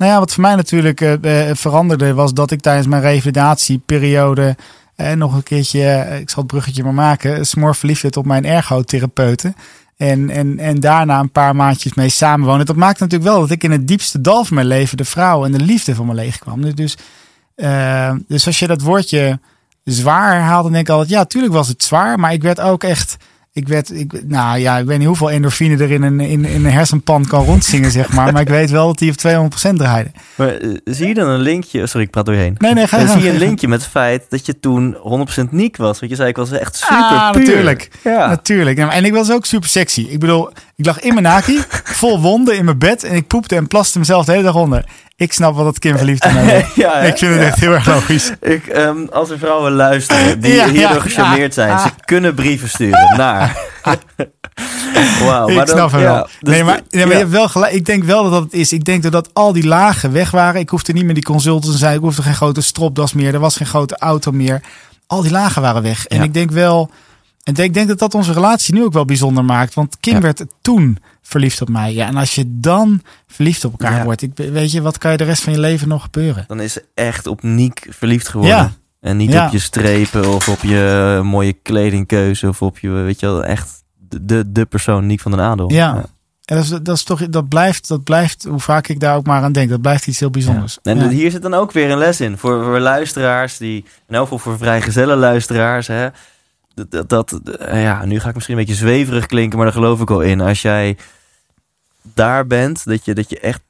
Nou ja, wat voor mij natuurlijk eh, eh, veranderde was dat ik tijdens mijn revalidatieperiode eh, nog een keertje, ik zal het bruggetje maar maken, smoor verliefd werd op mijn ergotherapeuten. En, en, en daarna een paar maandjes mee samenwonen. Dat maakte natuurlijk wel dat ik in het diepste dal van mijn leven de vrouw en de liefde van me leeg kwam. Dus, dus, dus als je dat woordje zwaar herhaalde, dan denk ik altijd, ja, tuurlijk was het zwaar. Maar ik werd ook echt, ik werd, ik, nou ja, ik weet niet hoeveel endorfine er in een, in, in een hersenpan kan rondzingen, zeg maar. Maar ik weet wel dat die op 200% draaide. Maar eh, zie je dan een linkje? Sorry, ik praat doorheen. Nee, nee, ga je zie je een je linkje met het feit dat je toen 100% niek was? Want je zei ik was echt super Ah, puur. natuurlijk. Ja. Natuurlijk. En- En ik was ook super sexy. Ik bedoel, ik lag in mijn naki, vol wonden in mijn bed. En ik poepte en plaste mezelf de hele dag onder. Ik snap wat dat Kim verliefd is. ja, ik vind het ja. echt heel erg logisch. Ik, ehm, als er vrouwen luisteren die Ja, hierdoor ja, gecharmeerd ja. zijn, Ah. ze kunnen brieven sturen naar. Wauw, ik maar dan- snap hem ja, wel. dus nee, maar, de- nee, maar ja. je hebt wel gelijk. Ik denk wel dat dat het is. Ik denk dat, al die lagen weg waren. Ik hoefde niet meer die consultants te zijn. Ik hoefde geen grote stropdas meer. Er was geen grote auto meer. Al die lagen waren weg. En Ja. ik denk wel. En ik denk dat dat onze relatie nu ook wel bijzonder maakt. Want Kim Ja. werd toen verliefd op mij. Ja, en als je dan verliefd op elkaar Ja. wordt. Ik, weet je, wat kan je de rest van je leven nog gebeuren? Dan is ze echt op Niek verliefd geworden. Ja. En niet op je strepen of op je mooie kledingkeuze of op je, weet je wel, echt de, de persoon Niek van den Adel. Ja. En dat, is, dat, is toch, dat, blijft, dat blijft, hoe vaak ik daar ook maar aan denk, dat blijft iets heel bijzonders. En Ja. hier zit dan ook weer een les in voor, voor luisteraars die, en ook voor vrijgezelle luisteraars. Hè, dat, dat, dat, eh, ja, nu ga ik misschien een beetje zweverig klinken, maar daar geloof ik wel in. Als jij daar bent, dat je, dat je echt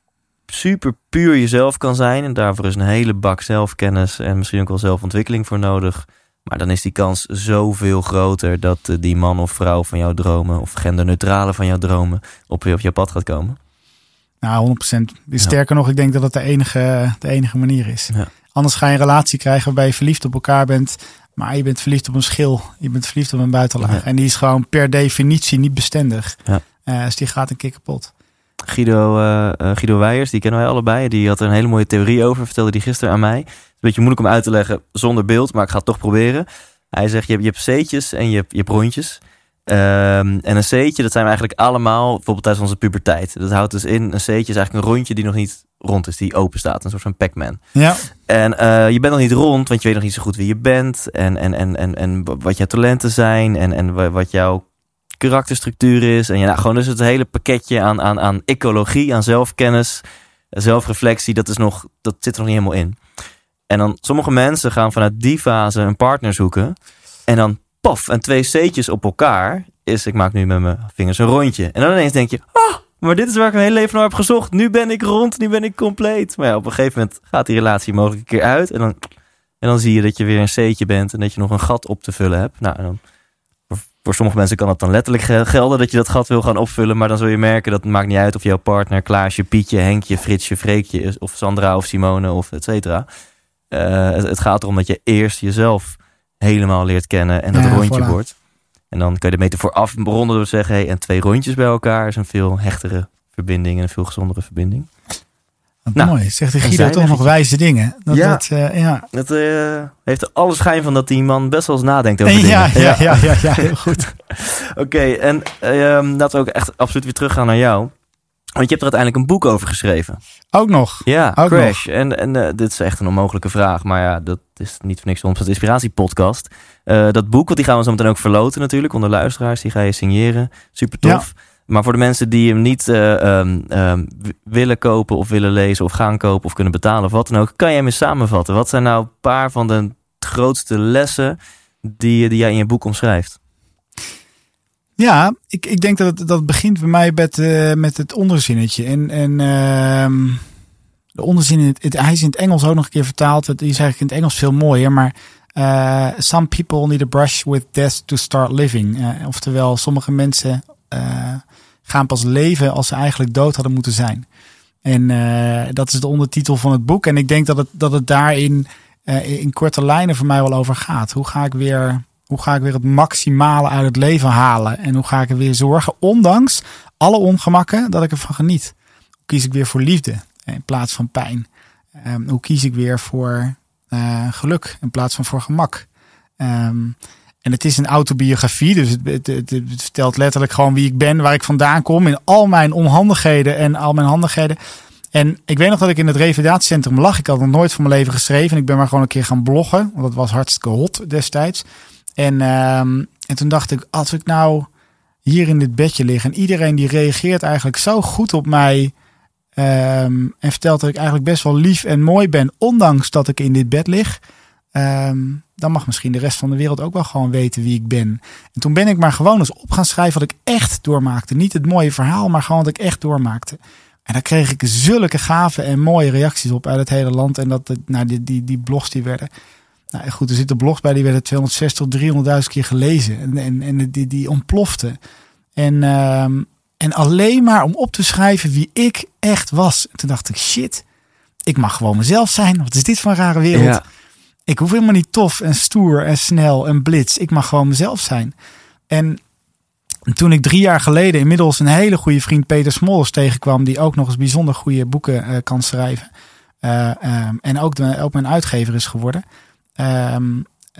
super puur jezelf kan zijn. En daarvoor is een hele bak zelfkennis en misschien ook wel zelfontwikkeling voor nodig. Maar dan is die kans zoveel groter dat eh, die man of vrouw van jouw dromen, of genderneutrale van jouw dromen, op, je- op jouw pad gaat komen. Nou, 100%. Ja. Sterker nog, ik denk dat het de enige, de enige manier is. Ja. Anders ga je een relatie krijgen waarbij je verliefd op elkaar bent. Maar je bent verliefd op een schil. Je bent verliefd op een buitenlaag. Ja. En die is gewoon per definitie niet bestendig. Ja. Eh, dus die gaat een keer kapot. Guido, eh, eh, Guido Weijers, die kennen wij allebei. Die had er een hele mooie theorie over, vertelde die gisteren aan mij. Het is een beetje moeilijk om uit te leggen zonder beeld, maar ik ga het toch proberen. Hij zegt, je hebt, je hebt C'tjes en je hebt, je hebt rondjes. Ehm, en een C'tje, dat zijn we eigenlijk allemaal, bijvoorbeeld tijdens onze puberteit. Dat houdt dus in, een C'tje is eigenlijk een rondje die nog niet rond is, die open staat. Een soort van Pac-Man. Ja, En eh, je bent nog niet rond, want je weet nog niet zo goed wie je bent. En, en, en, en, en wat jouw talenten zijn. En, en wa- wat jouw karakterstructuur is. En ja, nou, gewoon dus het hele pakketje aan, aan, aan ecologie, aan zelfkennis, zelfreflectie. Dat, is nog, dat zit er nog niet helemaal in. En dan sommige mensen gaan vanuit die fase een partner zoeken. En dan paf, en twee C'tjes op elkaar is, ik maak nu met mijn vingers een rondje. En dan ineens denk je, ah, maar dit is waar ik mijn hele leven naar heb gezocht. Nu ben ik rond, nu ben ik compleet. Maar ja, op een gegeven moment gaat die relatie mogelijk een keer uit. En dan, en dan zie je dat je weer een C'tje bent en dat je nog een gat op te vullen hebt. Nou, en dan, voor, voor sommige mensen kan het dan letterlijk gel- gelden dat je dat gat wil gaan opvullen. Maar dan zul je merken dat het maakt niet uit of jouw partner Klaasje, Pietje, Henkje, Fritsje, Freekje is. Of Sandra of Simone of et cetera. Eh, het, het gaat erom dat je eerst jezelf helemaal leert kennen en dat Ja, rondje voilà. wordt. En dan kan je de metafoor afronden door te zeggen... Hey, en twee rondjes bij elkaar is een veel hechtere verbinding... en een veel gezondere verbinding. wat Nou, mooi. Zegt de Guido toch nog wijze dingen. Dat, Ja. Dat, eh, ja. Het eh, heeft er alle schijn van dat die man best wel eens nadenkt over dingen. Ja, ja, ja, ja, ja, heel goed. Oké, en ehm, laten we ook echt absoluut weer teruggaan naar jou. Want je hebt er uiteindelijk een boek over geschreven. Ook nog. Ja, Ook Crash. En, en eh, dit is echt een onmogelijke vraag. Maar ja, dat is niet voor niks onze inspiratiepodcast. Eh dat boek, want die gaan we zo meteen ook verloten natuurlijk. Onder luisteraars, die ga je signeren. Super tof. Maar voor de mensen die hem niet eh, ehm, ehm, willen kopen of willen lezen of gaan kopen of kunnen betalen of wat dan ook. Kan jij hem eens samenvatten? Wat zijn nou een paar van de grootste lessen die, die jij in je boek omschrijft? Ja, ik, ik denk dat het, dat begint bij mij met, eh, met het onderzinnetje. En, en ehm, de onderzin, in het, het, hij is in het Engels ook nog een keer vertaald. Het is eigenlijk in het Engels veel mooier. Maar eh, some people need a brush with death to start living. Eh, oftewel, sommige mensen eh, gaan pas leven als ze eigenlijk dood hadden moeten zijn. En dat is de ondertitel van het boek. En ik denk dat het, dat het daarin in korte lijnen voor mij wel over gaat. Hoe ga ik weer hoe ga ik weer het maximale uit het leven halen? En hoe ga ik er weer zorgen, ondanks alle ongemakken, dat ik ervan geniet? Hoe kies ik weer voor liefde in plaats van pijn? Ehm, hoe kies ik weer voor eh, geluk in plaats van voor gemak? Ehm, en het is een autobiografie, dus het, het, vertelt letterlijk gewoon wie ik ben, waar ik vandaan kom, in al mijn onhandigheden en al mijn handigheden. En ik weet nog dat ik in het revalidatiecentrum lag. Ik had nog nooit van mijn leven geschreven. Ik ben maar gewoon een keer gaan bloggen, want dat was hartstikke hot destijds. En, ehm, en toen dacht ik, als ik nou hier in dit bedje lig en iedereen die reageert eigenlijk zo goed op mij ehm, en vertelt dat ik eigenlijk best wel lief en mooi ben, ondanks dat ik in dit bed lig, ehm, dan mag misschien de rest van de wereld ook wel gewoon weten wie ik ben. En toen ben ik maar gewoon eens op gaan schrijven wat ik echt doormaakte. Niet het mooie verhaal, maar gewoon wat ik echt doormaakte. En daar kreeg ik zulke gave en mooie reacties op uit het hele land. En dat, nou, die, die, die blogs die werden nou goed, er zitten blogs bij die werden 260 tot 300.000 keer gelezen. En, en, en die, die ontplofte. En, ehm, en alleen maar om op te schrijven wie ik echt was. En toen dacht ik, shit, ik mag gewoon mezelf zijn. Wat is dit voor een rare wereld? Ja. Ik hoef helemaal niet tof en stoer en snel en blitz. Ik mag gewoon mezelf zijn. En toen ik drie jaar geleden inmiddels een hele goede vriend Peter Smollers tegenkwam, die ook nog eens bijzonder goede boeken eh, kan schrijven. Eh, ehm, en ook, de, ook mijn uitgever is geworden.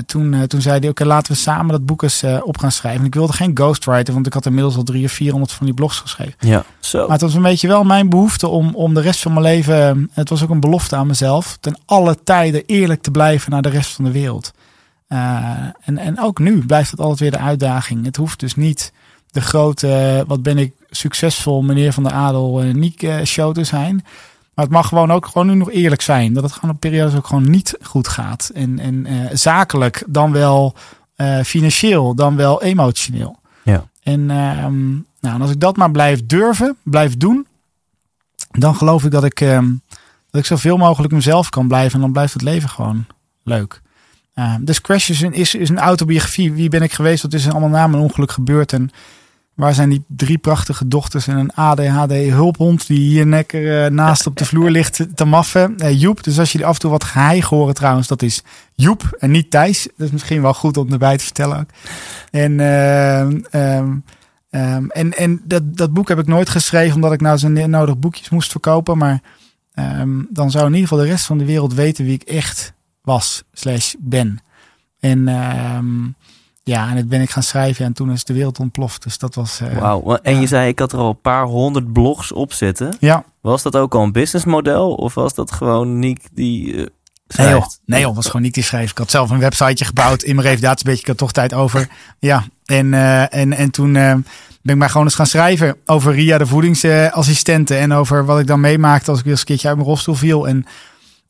Toen, eh, toen zei hij, oké, laten we samen dat boek eens eh, op gaan schrijven. En ik wilde geen ghostwriter, want ik had inmiddels al drie of 400 van die blogs geschreven. Ja, zo. Maar het was een beetje wel mijn behoefte om, om de rest van mijn leven. Het was ook een belofte aan mezelf. Ten alle tijden eerlijk te blijven naar de rest van de wereld. Eh, en, en ook nu blijft het altijd weer de uitdaging. Het hoeft dus niet de grote, wat ben ik succesvol, meneer van de Adel, uh, Niek uh, show te zijn. Maar het mag gewoon ook gewoon nu nog eerlijk zijn. Dat het gewoon op periodes ook gewoon niet goed gaat. En, en uh, zakelijk, dan wel financieel, dan wel emotioneel. Ja. En, ehm, nou, en als ik dat maar blijf durven, blijf doen, dan geloof ik dat ik, ehm, dat ik zoveel mogelijk mezelf kan blijven. En dan blijft het leven gewoon leuk. Uh, dus Crash is een, is, is een autobiografie. Wie ben ik geweest? Wat is er allemaal na mijn ongeluk gebeurd? En waar zijn die drie prachtige dochters en een ADHD hulphond die hier nekker uh, naast op de vloer ligt te maffen? Uh, Joep. Dus als jullie af en toe wat geheig horen trouwens, dat is Joep en niet Thijs. Dat is misschien wel goed om erbij te vertellen ook. En, um, um, en, en dat, dat boek heb ik nooit geschreven omdat ik nou zo'n nodig boekjes moest verkopen. Maar dan zou in ieder geval de rest van de wereld weten wie ik echt was slash ben. En ja, en het ben ik gaan schrijven en toen is de wereld ontploft. Dus dat was... Uh, Wauw, en je zei ik had er al een paar honderd blogs op zitten. Ja. Was dat ook al een businessmodel of was dat gewoon Niek die... Uh, Nee joh, nee joh, was gewoon niet die schrijven. Ik had zelf een websiteje gebouwd in mijn beetje. Ik had toch tijd over. Ja, en, uh, en, en toen ben ik maar gewoon eens gaan schrijven over Ria, de voedingsassistente. En over wat ik dan meemaakte als ik weer eens een keertje uit mijn rolstoel viel. En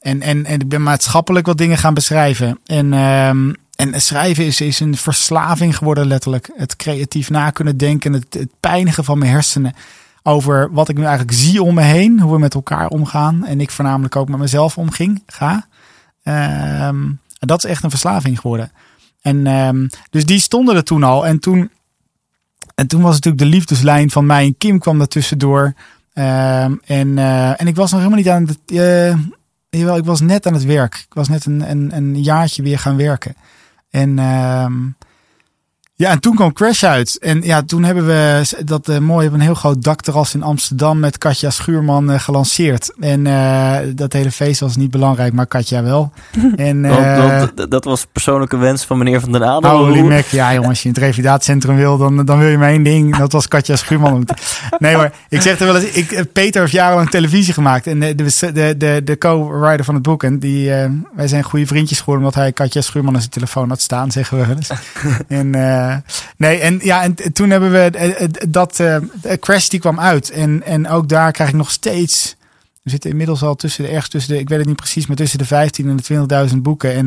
en, en, en ik ben maatschappelijk wat dingen gaan beschrijven. En, um, en schrijven is, is een verslaving geworden, letterlijk. Het creatief na kunnen denken, het, het pijnigen van mijn hersenen. Over wat ik nu eigenlijk zie om me heen, hoe we met elkaar omgaan. En ik voornamelijk ook met mezelf omging, ga. Um, dat is echt een verslaving geworden. En um, dus die stonden er toen al. En toen, en toen was natuurlijk de liefdeslijn van mij en Kim kwam daar tussendoor. Um, en, uh, en ik was nog helemaal niet aan het. Uh, ik was net aan het werk. Ik was net een, een, een jaartje weer gaan werken. En um, ja, en toen kwam Crash uit. En ja, toen hebben we dat uh, mooi op een heel groot dakterras in Amsterdam met Katja Schuurman uh, gelanceerd. En uh, dat hele feest was niet belangrijk, maar Katja wel. En, dat, dat, dat, was persoonlijke wens van meneer Van den Adel. Holy Mac, ja jongens, als je in het revalidatiecentrum wil, dan, dan wil je maar één ding. Dat was Katja Schuurman. Nee maar, ik zeg er wel eens, ik, Peter heeft jarenlang televisie gemaakt. En de, de, de, de co-writer van het boek. En die, wij zijn goede vriendjes geworden, omdat hij Katja Schuurman aan zijn telefoon had staan, zeggen we wel eens. en nee, en ja, en toen hebben we dat uh, Crash die kwam uit. En, en ook daar krijg ik nog steeds. We zitten inmiddels al tussen de ergens tussen de, ik weet het niet precies, maar tussen de 15 en de 20.000 boeken. En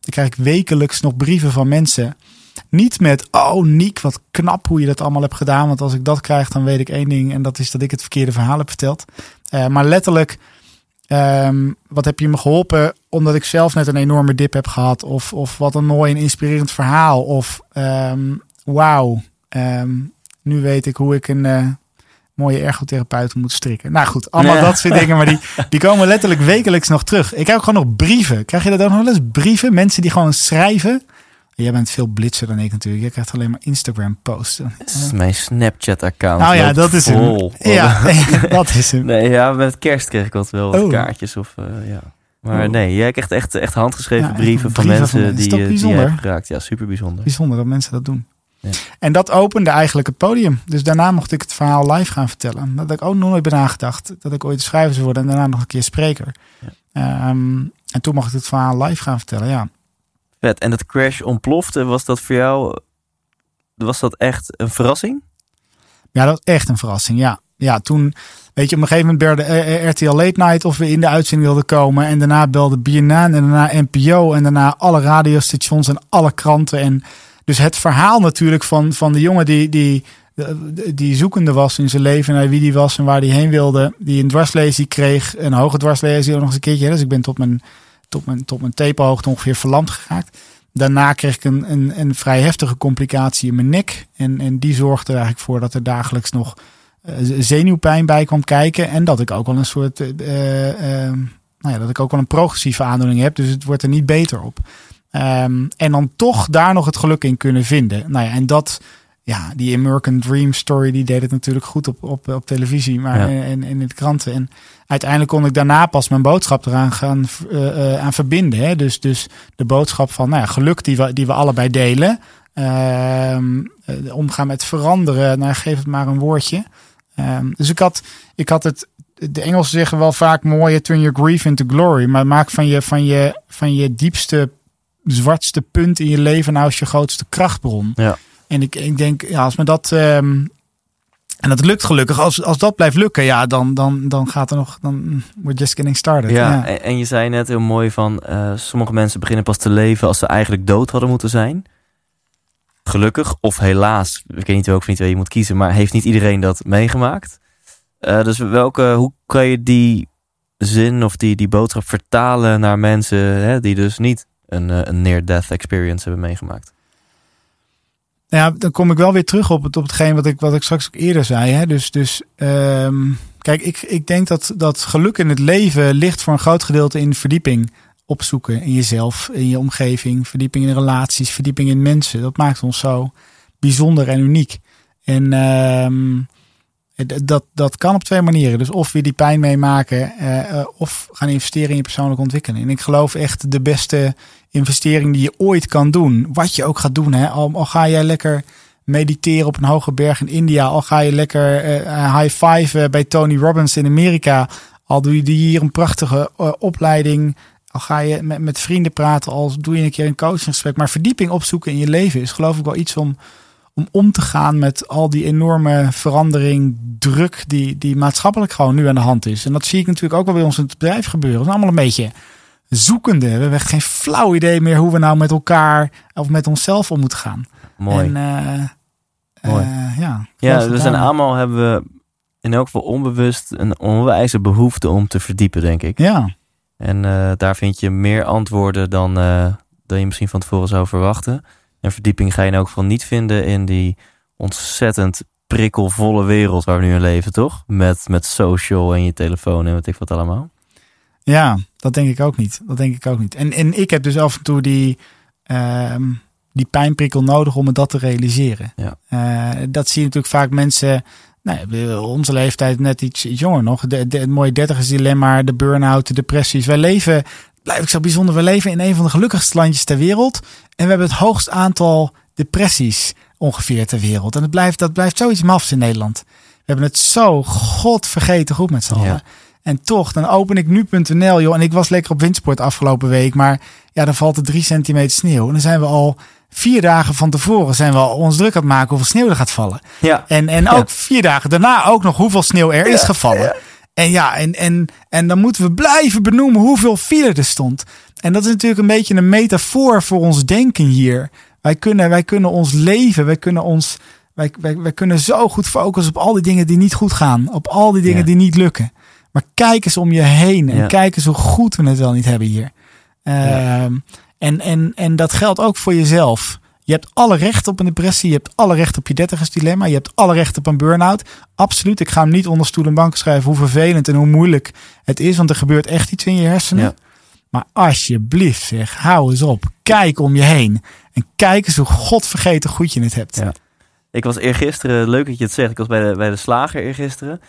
dan krijg ik wekelijks nog brieven van mensen. Niet met, oh Niek, wat knap hoe je dat allemaal hebt gedaan. Want als ik dat krijg, dan weet ik één ding. En dat is dat ik het verkeerde verhaal heb verteld. Maar letterlijk, um, wat heb je me geholpen? Omdat ik zelf net een enorme dip heb gehad. Of, of wat een mooi en inspirerend verhaal. Of um, wauw, um, nu weet ik hoe ik een uh, mooie ergotherapeut moet strikken. Nou goed, allemaal dat soort dingen. Maar die, die komen letterlijk wekelijks nog terug. Ik heb ook gewoon nog brieven. Krijg je dat ook nog wel eens? Brieven? Mensen die gewoon schrijven. Jij bent veel blitzer dan ik natuurlijk. Je krijgt alleen maar Instagram posten. Dat is mijn Snapchat account. Nou ja, dat is vol. hem. Ja, dat is hem. Nee, ja, met kerst kreeg ik wat wel oh. kaartjes of uh, ja. Maar nee, jij krijgt echt, echt handgeschreven ja, brieven, van brieven mensen van, die, die je hebt geraakt. Ja, super bijzonder. Bijzonder dat mensen dat doen. Ja. En dat opende eigenlijk het podium. Dus daarna mocht ik het verhaal live gaan vertellen. Dat had ik ook nog nooit bij nagedacht. Dat ik ooit schrijver zou worden en daarna nog een keer spreker. Ja. Um, en toen mocht ik het verhaal live gaan vertellen, ja. Vet. En dat crash ontplofte, was dat voor jou, was dat echt een verrassing? Ja, dat was echt een verrassing, ja. Ja, toen, weet je, op een gegeven moment belde RTL Late Night of we in de uitzending wilden komen. En daarna belde BNN en daarna NPO en daarna alle radiostations en alle kranten. En dus het verhaal natuurlijk van, van de jongen die, die, die zoekende was in zijn leven naar wie die was en waar die heen wilde. Die een dwarslesie kreeg, een hoge dwarslesie nog eens een keertje. Dus ik ben tot mijn, tot mijn, tot mijn tapehoogte ongeveer verlamd geraakt. Daarna kreeg ik een, een, een vrij heftige complicatie in mijn nek. En, en die zorgde er eigenlijk voor dat er dagelijks nog zenuwpijn bij kwam kijken. En dat ik ook wel een soort. Uh, uh, nou ja, dat ik ook wel een progressieve aandoening heb. Dus het wordt er niet beter op. Um, en dan toch daar nog het geluk in kunnen vinden. Nou ja, en dat, ja, die American Dream story, die deed het natuurlijk goed op, op, op televisie maar, ja. en, en in de kranten. En uiteindelijk kon ik daarna pas mijn boodschap eraan gaan uh, aan verbinden. Hè? Dus, dus de boodschap van nou ja, geluk die we, die we allebei delen. Um, omgaan met veranderen, nou geef het maar een woordje. Um, dus ik had, ik had het, de Engelsen zeggen wel vaak mooi, turn your grief into glory. Maar maak van je, van je, van je diepste zwartste punt in je leven nou is je grootste krachtbron. Ja. En ik, ik denk, ja, als me dat. ehm, en dat lukt gelukkig. Als, als dat blijft lukken, ja, dan, dan, dan gaat er nog. Dan we're just getting started. Ja, En, en je zei net heel mooi van eh, sommige mensen beginnen pas te leven als ze eigenlijk dood hadden moeten zijn. Gelukkig of helaas, ik weet niet welke van die twee je moet kiezen, maar heeft niet iedereen dat meegemaakt. Eh, dus welke, hoe kan je die zin of die, die boodschap vertalen naar mensen hè, die dus niet een, eh, een near-death experience hebben meegemaakt? Ja, dan kom ik wel weer terug op, het, op hetgeen wat ik, wat ik straks ook eerder zei. Hè? Dus, dus ehm, kijk, ik, ik denk dat, dat geluk in het leven ligt voor een groot gedeelte in verdieping opzoeken in jezelf, in je omgeving, verdieping in relaties, verdieping in mensen. Dat maakt ons zo bijzonder en uniek. En ehm, dat, dat kan op twee manieren. Dus of weer die pijn meemaken, eh, eh, of gaan investeren in je persoonlijke ontwikkeling. En ik geloof echt de beste investering die je ooit kan doen. Wat je ook gaat doen. Hè? Al, ga jij lekker mediteren op een hoge berg in India. Al ga je lekker eh, high five bij Tony Robbins in Amerika. Al doe je hier een prachtige opleiding. Al ga je met, met vrienden praten. Al doe je een keer een coachingsgesprek. Maar verdieping opzoeken in je leven is geloof ik wel iets om, om om te gaan met al die enorme verandering, druk die, die maatschappelijk gewoon nu aan de hand is. En dat zie ik natuurlijk ook wel bij ons in het bedrijf gebeuren. Het is allemaal een beetje zoekende. We hebben echt geen flauw idee meer hoe we nou met elkaar of met onszelf om moeten gaan. Mooi. En, eh, Mooi. eh, ja, ja, en daarin. allemaal hebben we in elk geval onbewust een onwijze behoefte om te verdiepen, denk ik. Ja, En eh, daar vind je meer antwoorden dan, eh, dan je misschien van tevoren zou verwachten. En verdieping ga je in elk geval niet vinden in die ontzettend prikkelvolle wereld waar we nu in leven, toch? Met, met social en je telefoon en wat ik wat allemaal. ja, dat denk ik ook niet. Dat denk ik ook niet. En, en ik heb dus af en toe die, ehm, die pijnprikkel nodig om me dat te realiseren. Ja. Eh, dat zie je natuurlijk vaak mensen. Nou, ja, onze leeftijd net iets, iets jonger nog. De, de, het mooie dertigersdilemma, de burn-out, de depressies. Wij leven, blijf ik zo bijzonder, we leven in een van de gelukkigste landjes ter wereld. En we hebben het hoogst aantal depressies ongeveer ter wereld. En het blijft, dat blijft zoiets mafs in Nederland. We hebben het zo godvergeten goed met z'n allen. Ja. En toch, dan open ik nu.nl, joh. En ik was lekker op windsport afgelopen week. Maar ja, dan valt er drie centimeter sneeuw. En dan zijn we al vier dagen van tevoren zijn we al ons druk aan het maken hoeveel sneeuw er gaat vallen. Ja, En, en ook vier dagen daarna ook nog hoeveel sneeuw er is gevallen. En ja, en, en, en dan moeten we blijven benoemen hoeveel file er stond. En dat is natuurlijk een beetje een metafoor voor ons denken hier. Wij kunnen, wij kunnen ons leven, wij kunnen ons. Wij, wij, wij kunnen zo goed focussen op al die dingen die niet goed gaan. Op al die dingen Ja. die niet lukken. Maar kijk eens om je heen. En Ja. kijk eens hoe goed we het wel niet hebben hier. Ehm, en, en, en dat geldt ook voor jezelf. Je hebt alle recht op een depressie. Je hebt alle recht op je dertigersdilemma. Je hebt alle recht op een burn-out. Absoluut. Ik ga hem niet onder stoel en bank schrijven hoe vervelend en hoe moeilijk het is. Want er gebeurt echt iets in je hersenen. Ja. Maar alsjeblieft zeg, hou eens op. Kijk om je heen. En kijk eens hoe godvergeten goed je het hebt. Ja. Ik was eergisteren, leuk dat je het zegt, ik was bij de, bij de slager eergisteren.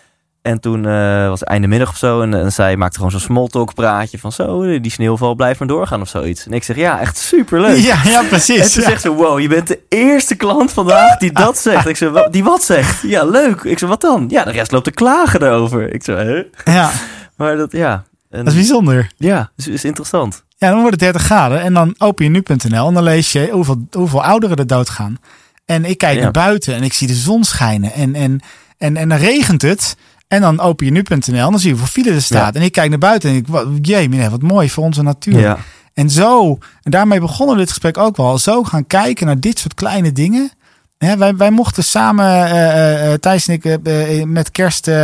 En toen eh, was het einde middag of zo. En, en zij maakte gewoon zo'n smalltalk praatje van zo, die sneeuwval blijft maar doorgaan of zoiets. En ik zeg, ja, echt superleuk. Ja, ja En precies. toen Ja. zegt ze, wow, je bent de eerste klant vandaag die dat zegt. Ik zeg, "Wa- die wat zegt? Ja, leuk. Ik zeg, wat dan? Ja, de rest loopt te klagen erover. Ik zeg, hè? Ja, Maar dat, ja. En, dat is bijzonder. ja, is, is interessant. Ja, dan wordt het 30 graden. En dan open je nu.nl en dan lees je hoeveel, hoeveel ouderen er doodgaan. En ik kijk Ja. naar buiten en ik zie de zon schijnen. En, en, en, en dan regent het. En dan open je nu.nl en dan zie je hoeveel file er staat. En ik kijk naar buiten en ik, wat, jee, meneer, wat mooi voor onze natuur. Ja. En zo, en daarmee begonnen we dit gesprek ook wel. Zo gaan kijken naar dit soort kleine dingen. Hè, wij, wij mochten samen, eh, eh, Thijs en ik, eh, eh, met kerst eh,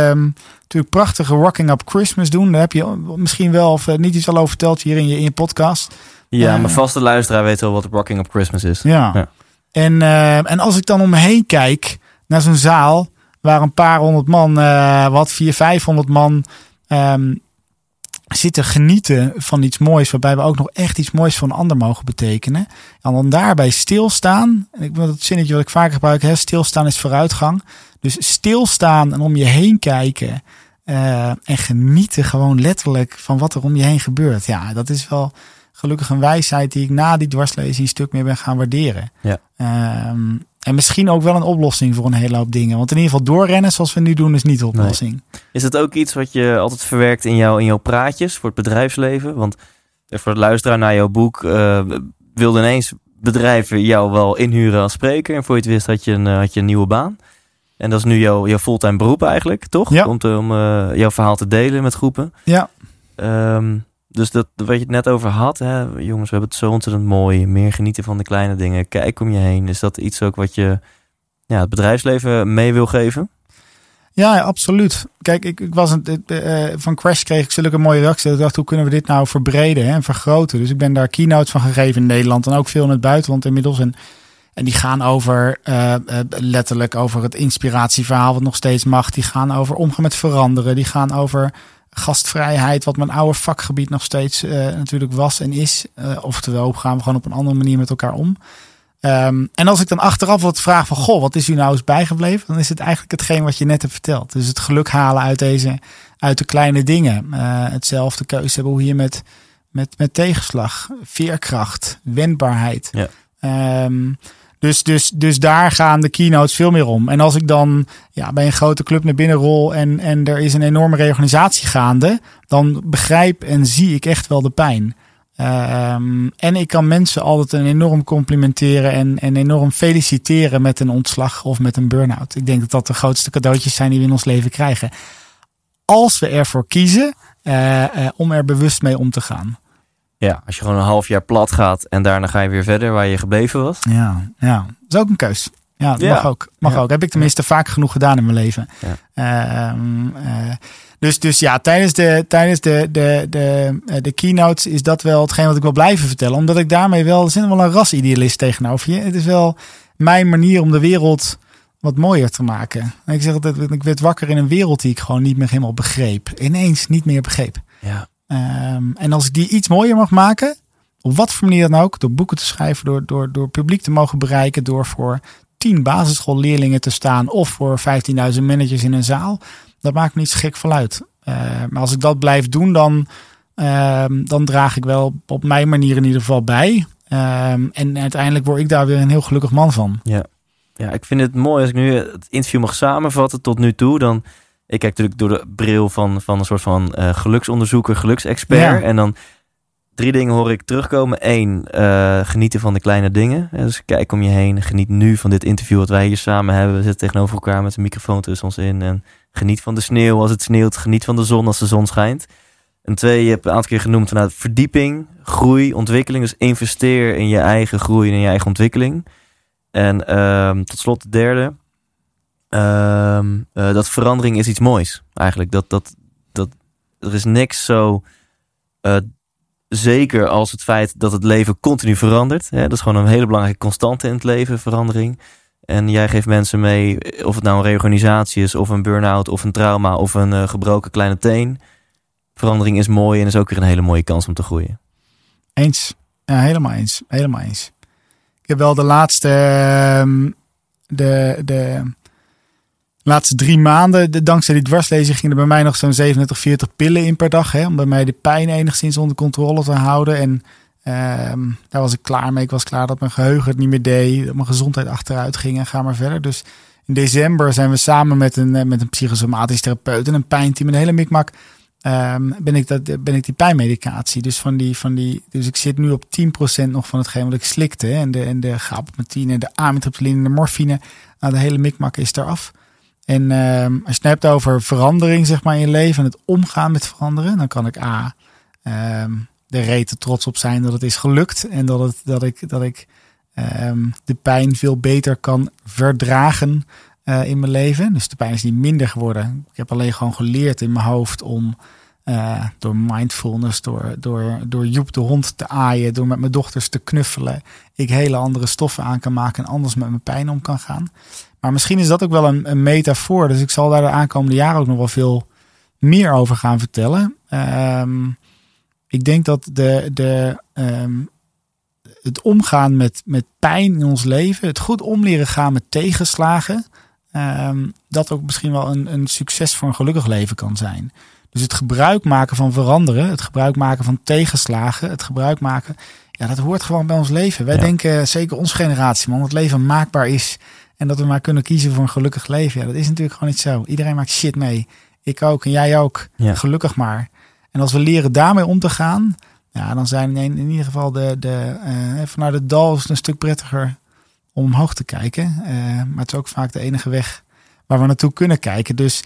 natuurlijk prachtige Rocking Up Christmas doen. Daar heb je misschien wel of eh, niet iets al over verteld hier in je, in je podcast. Ja, Eh. mijn vaste luisteraar weet wel wat Rocking Up Christmas is. Ja. Ja. En, eh, en als ik dan om me heen kijk naar zo'n zaal waar een paar honderd man, eh, wat vier, vijfhonderd man ehm, zitten genieten van iets moois, waarbij we ook nog echt iets moois voor een ander mogen betekenen. En dan daarbij stilstaan. En ik wil dat zinnetje wat ik vaker gebruik, hè, stilstaan is vooruitgang. Dus stilstaan en om je heen kijken. eh, en genieten gewoon letterlijk van wat er om je heen gebeurt. Ja, dat is wel gelukkig een wijsheid die ik na die dwarslezing een stuk meer ben gaan waarderen. Ja. Ehm, en misschien ook wel een oplossing voor een hele hoop dingen. Want in ieder geval doorrennen zoals we nu doen is niet de oplossing. Is het ook iets wat je altijd verwerkt in, jou, in jouw praatjes voor het bedrijfsleven? Want eh, voor het luisteraar naar jouw boek eh, wilde ineens bedrijven jou wel inhuren als spreker. En voor je het wist had je een, eh, had je een nieuwe baan. En dat is nu jouw, jouw fulltime beroep eigenlijk, toch? Ja. Om, te, om jouw verhaal te delen met groepen. Ja. Ehm, dus dat, wat je het net over had, hè, jongens, we hebben het zo ontzettend mooi. Meer genieten van de kleine dingen. Kijk om je heen. Is dat iets ook wat je ja, het bedrijfsleven mee wil geven? Ja, absoluut. Kijk, ik, ik was een, eh, van Crash kreeg ik zulke mooie reacties. Ik dacht, hoe kunnen we dit nou verbreden hè, en vergroten? Dus ik ben daar keynotes van gegeven in Nederland en ook veel in het buitenland inmiddels. En, en die gaan over eh, eh, letterlijk over het inspiratieverhaal wat nog steeds mag. Die gaan over omgaan met veranderen. Die gaan over gastvrijheid, wat mijn oude vakgebied nog steeds eh, natuurlijk was en is. Eh, oftewel, gaan we gewoon op een andere manier met elkaar om? Ehm, en als ik dan achteraf wat vraag van, goh, wat is u nou eens bijgebleven? Dan is het eigenlijk hetgeen wat je net hebt verteld. Dus het geluk halen uit deze, uit de kleine dingen. Eh, hetzelfde keuze hebben hoe je met, met, met tegenslag, veerkracht, wendbaarheid. Ja. Ehm, dus, dus, dus daar gaan de keynotes veel meer om. En als ik dan ja, bij een grote club naar binnen rol en, en er is een enorme reorganisatie gaande, dan begrijp en zie ik echt wel de pijn. Ehm, en ik kan mensen altijd een enorm complimenteren en, en enorm feliciteren met een ontslag of met een burn-out. Ik denk dat dat de grootste cadeautjes zijn die we in ons leven krijgen. Als we ervoor kiezen eh, eh, om er bewust mee om te gaan. Ja, als je gewoon een half jaar plat gaat en daarna ga je weer verder waar je gebleven was. Ja, ja. dat is ook een keus. Ja, dat Ja. mag ook. Mag Ja. ook. Heb ik tenminste vaak genoeg gedaan in mijn leven. Ja. Ehm, eh, dus, dus ja, tijdens, de, tijdens de, de, de, eh, de keynotes is dat wel hetgeen wat ik wil blijven vertellen. Omdat ik daarmee wel, er zit wel een rasidealist tegenover je. Het is wel mijn manier om de wereld wat mooier te maken. En ik zeg altijd, ik werd wakker in een wereld die ik gewoon niet meer helemaal begreep. Ineens niet meer begreep. Ja. Ehm, en als ik die iets mooier mag maken, op wat voor manier dan ook, door boeken te schrijven, door, door, door publiek te mogen bereiken, door voor tien basisschoolleerlingen te staan of voor 15.000 managers in een zaal, dat maakt me niet gek van uit. Eh, maar als ik dat blijf doen, dan, ehm, dan draag ik wel op mijn manier in ieder geval bij. Ehm, en uiteindelijk word ik daar weer een heel gelukkig man van. Ja, ik vind het mooi als ik nu het interview mag samenvatten tot nu toe. Dan, ik kijk natuurlijk door de bril van, van een soort van eh, geluksonderzoeker, geluksexpert. Ja. En dan drie dingen hoor ik terugkomen. Eén, eh, genieten van de kleine dingen. Eh, Dus kijk om je heen. Geniet nu van dit interview wat wij hier samen hebben. We zitten tegenover elkaar met een microfoon tussen ons in. En geniet van de sneeuw als het sneeuwt. Geniet van de zon als de zon schijnt. En twee, je hebt een aantal keer genoemd vanuit verdieping, groei, ontwikkeling. Dus investeer in je eigen groei en in je eigen ontwikkeling. En ehm, tot slot de derde. Ehm, eh, dat verandering is iets moois. Eigenlijk. Dat, dat, dat, er is niks zo eh, zeker als het feit dat het leven continu verandert. Hè? Dat is gewoon een hele belangrijke constante in het leven, verandering. En jij geeft mensen mee, of het nou een reorganisatie is, of een burn-out, of een trauma, of een eh, gebroken kleine teen. Verandering is mooi en is ook weer een hele mooie kans om te groeien. Eens. Ja, helemaal eens. Helemaal eens. Ik heb wel de laatste, ehm, de, de laatste drie maanden, de, dankzij die dwarslezing, gingen er bij mij nog zo'n 37, 40 pillen in per dag. Hè, om bij mij de pijn enigszins onder controle te houden. En ehm, daar was ik klaar mee. Ik was klaar dat mijn geheugen het niet meer deed. Dat mijn gezondheid achteruit ging en ga maar verder. Dus in december zijn we samen met een, eh, met een psychosomatisch therapeut en een pijnteam, een hele mikmak. Ehm, ben, ik dat, ben ik die pijnmedicatie. Dus, van die, van die, dus ik zit nu op 10% nog van hetgeen wat ik slikte. En de, en de gabapenine, de amitriptyline, de morfine. Nou, de hele mikmak is eraf. En als je het hebt over verandering zeg maar, in je leven en het omgaan met veranderen, dan kan ik A. ehm, de rete trots op zijn dat het is gelukt. En dat, het, dat ik, dat ik ehm, de pijn veel beter kan verdragen eh, in mijn leven. Dus de pijn is niet minder geworden. Ik heb alleen gewoon geleerd in mijn hoofd om eh, door mindfulness, door, door, door Joep de hond te aaien, door met mijn dochters te knuffelen, ik hele andere stoffen aan kan maken en anders met mijn pijn om kan gaan. Maar misschien is dat ook wel een, een metafoor. Dus ik zal daar de aankomende jaren ook nog wel veel meer over gaan vertellen. Ehm, ik denk dat de, de, ehm, het omgaan met, met pijn in ons leven, het goed om leren gaan met tegenslagen, ehm, dat ook misschien wel een, een succes voor een gelukkig leven kan zijn. Dus het gebruik maken van veranderen, het gebruik maken van tegenslagen, het gebruik maken, ja, dat hoort gewoon bij ons leven. Wij Ja. denken, zeker onze generatie, man, dat het leven maakbaar is en dat we maar kunnen kiezen voor een gelukkig leven. Ja, dat is natuurlijk gewoon niet zo. Iedereen maakt shit mee. Ik ook en jij ook. Ja. Gelukkig maar. En als we leren daarmee om te gaan, Ja, dan zijn in, in ieder geval de, de, uh, vanuit het dal is het een stuk prettiger om omhoog te kijken. Uh, maar het is ook vaak de enige weg waar we naartoe kunnen kijken. Dus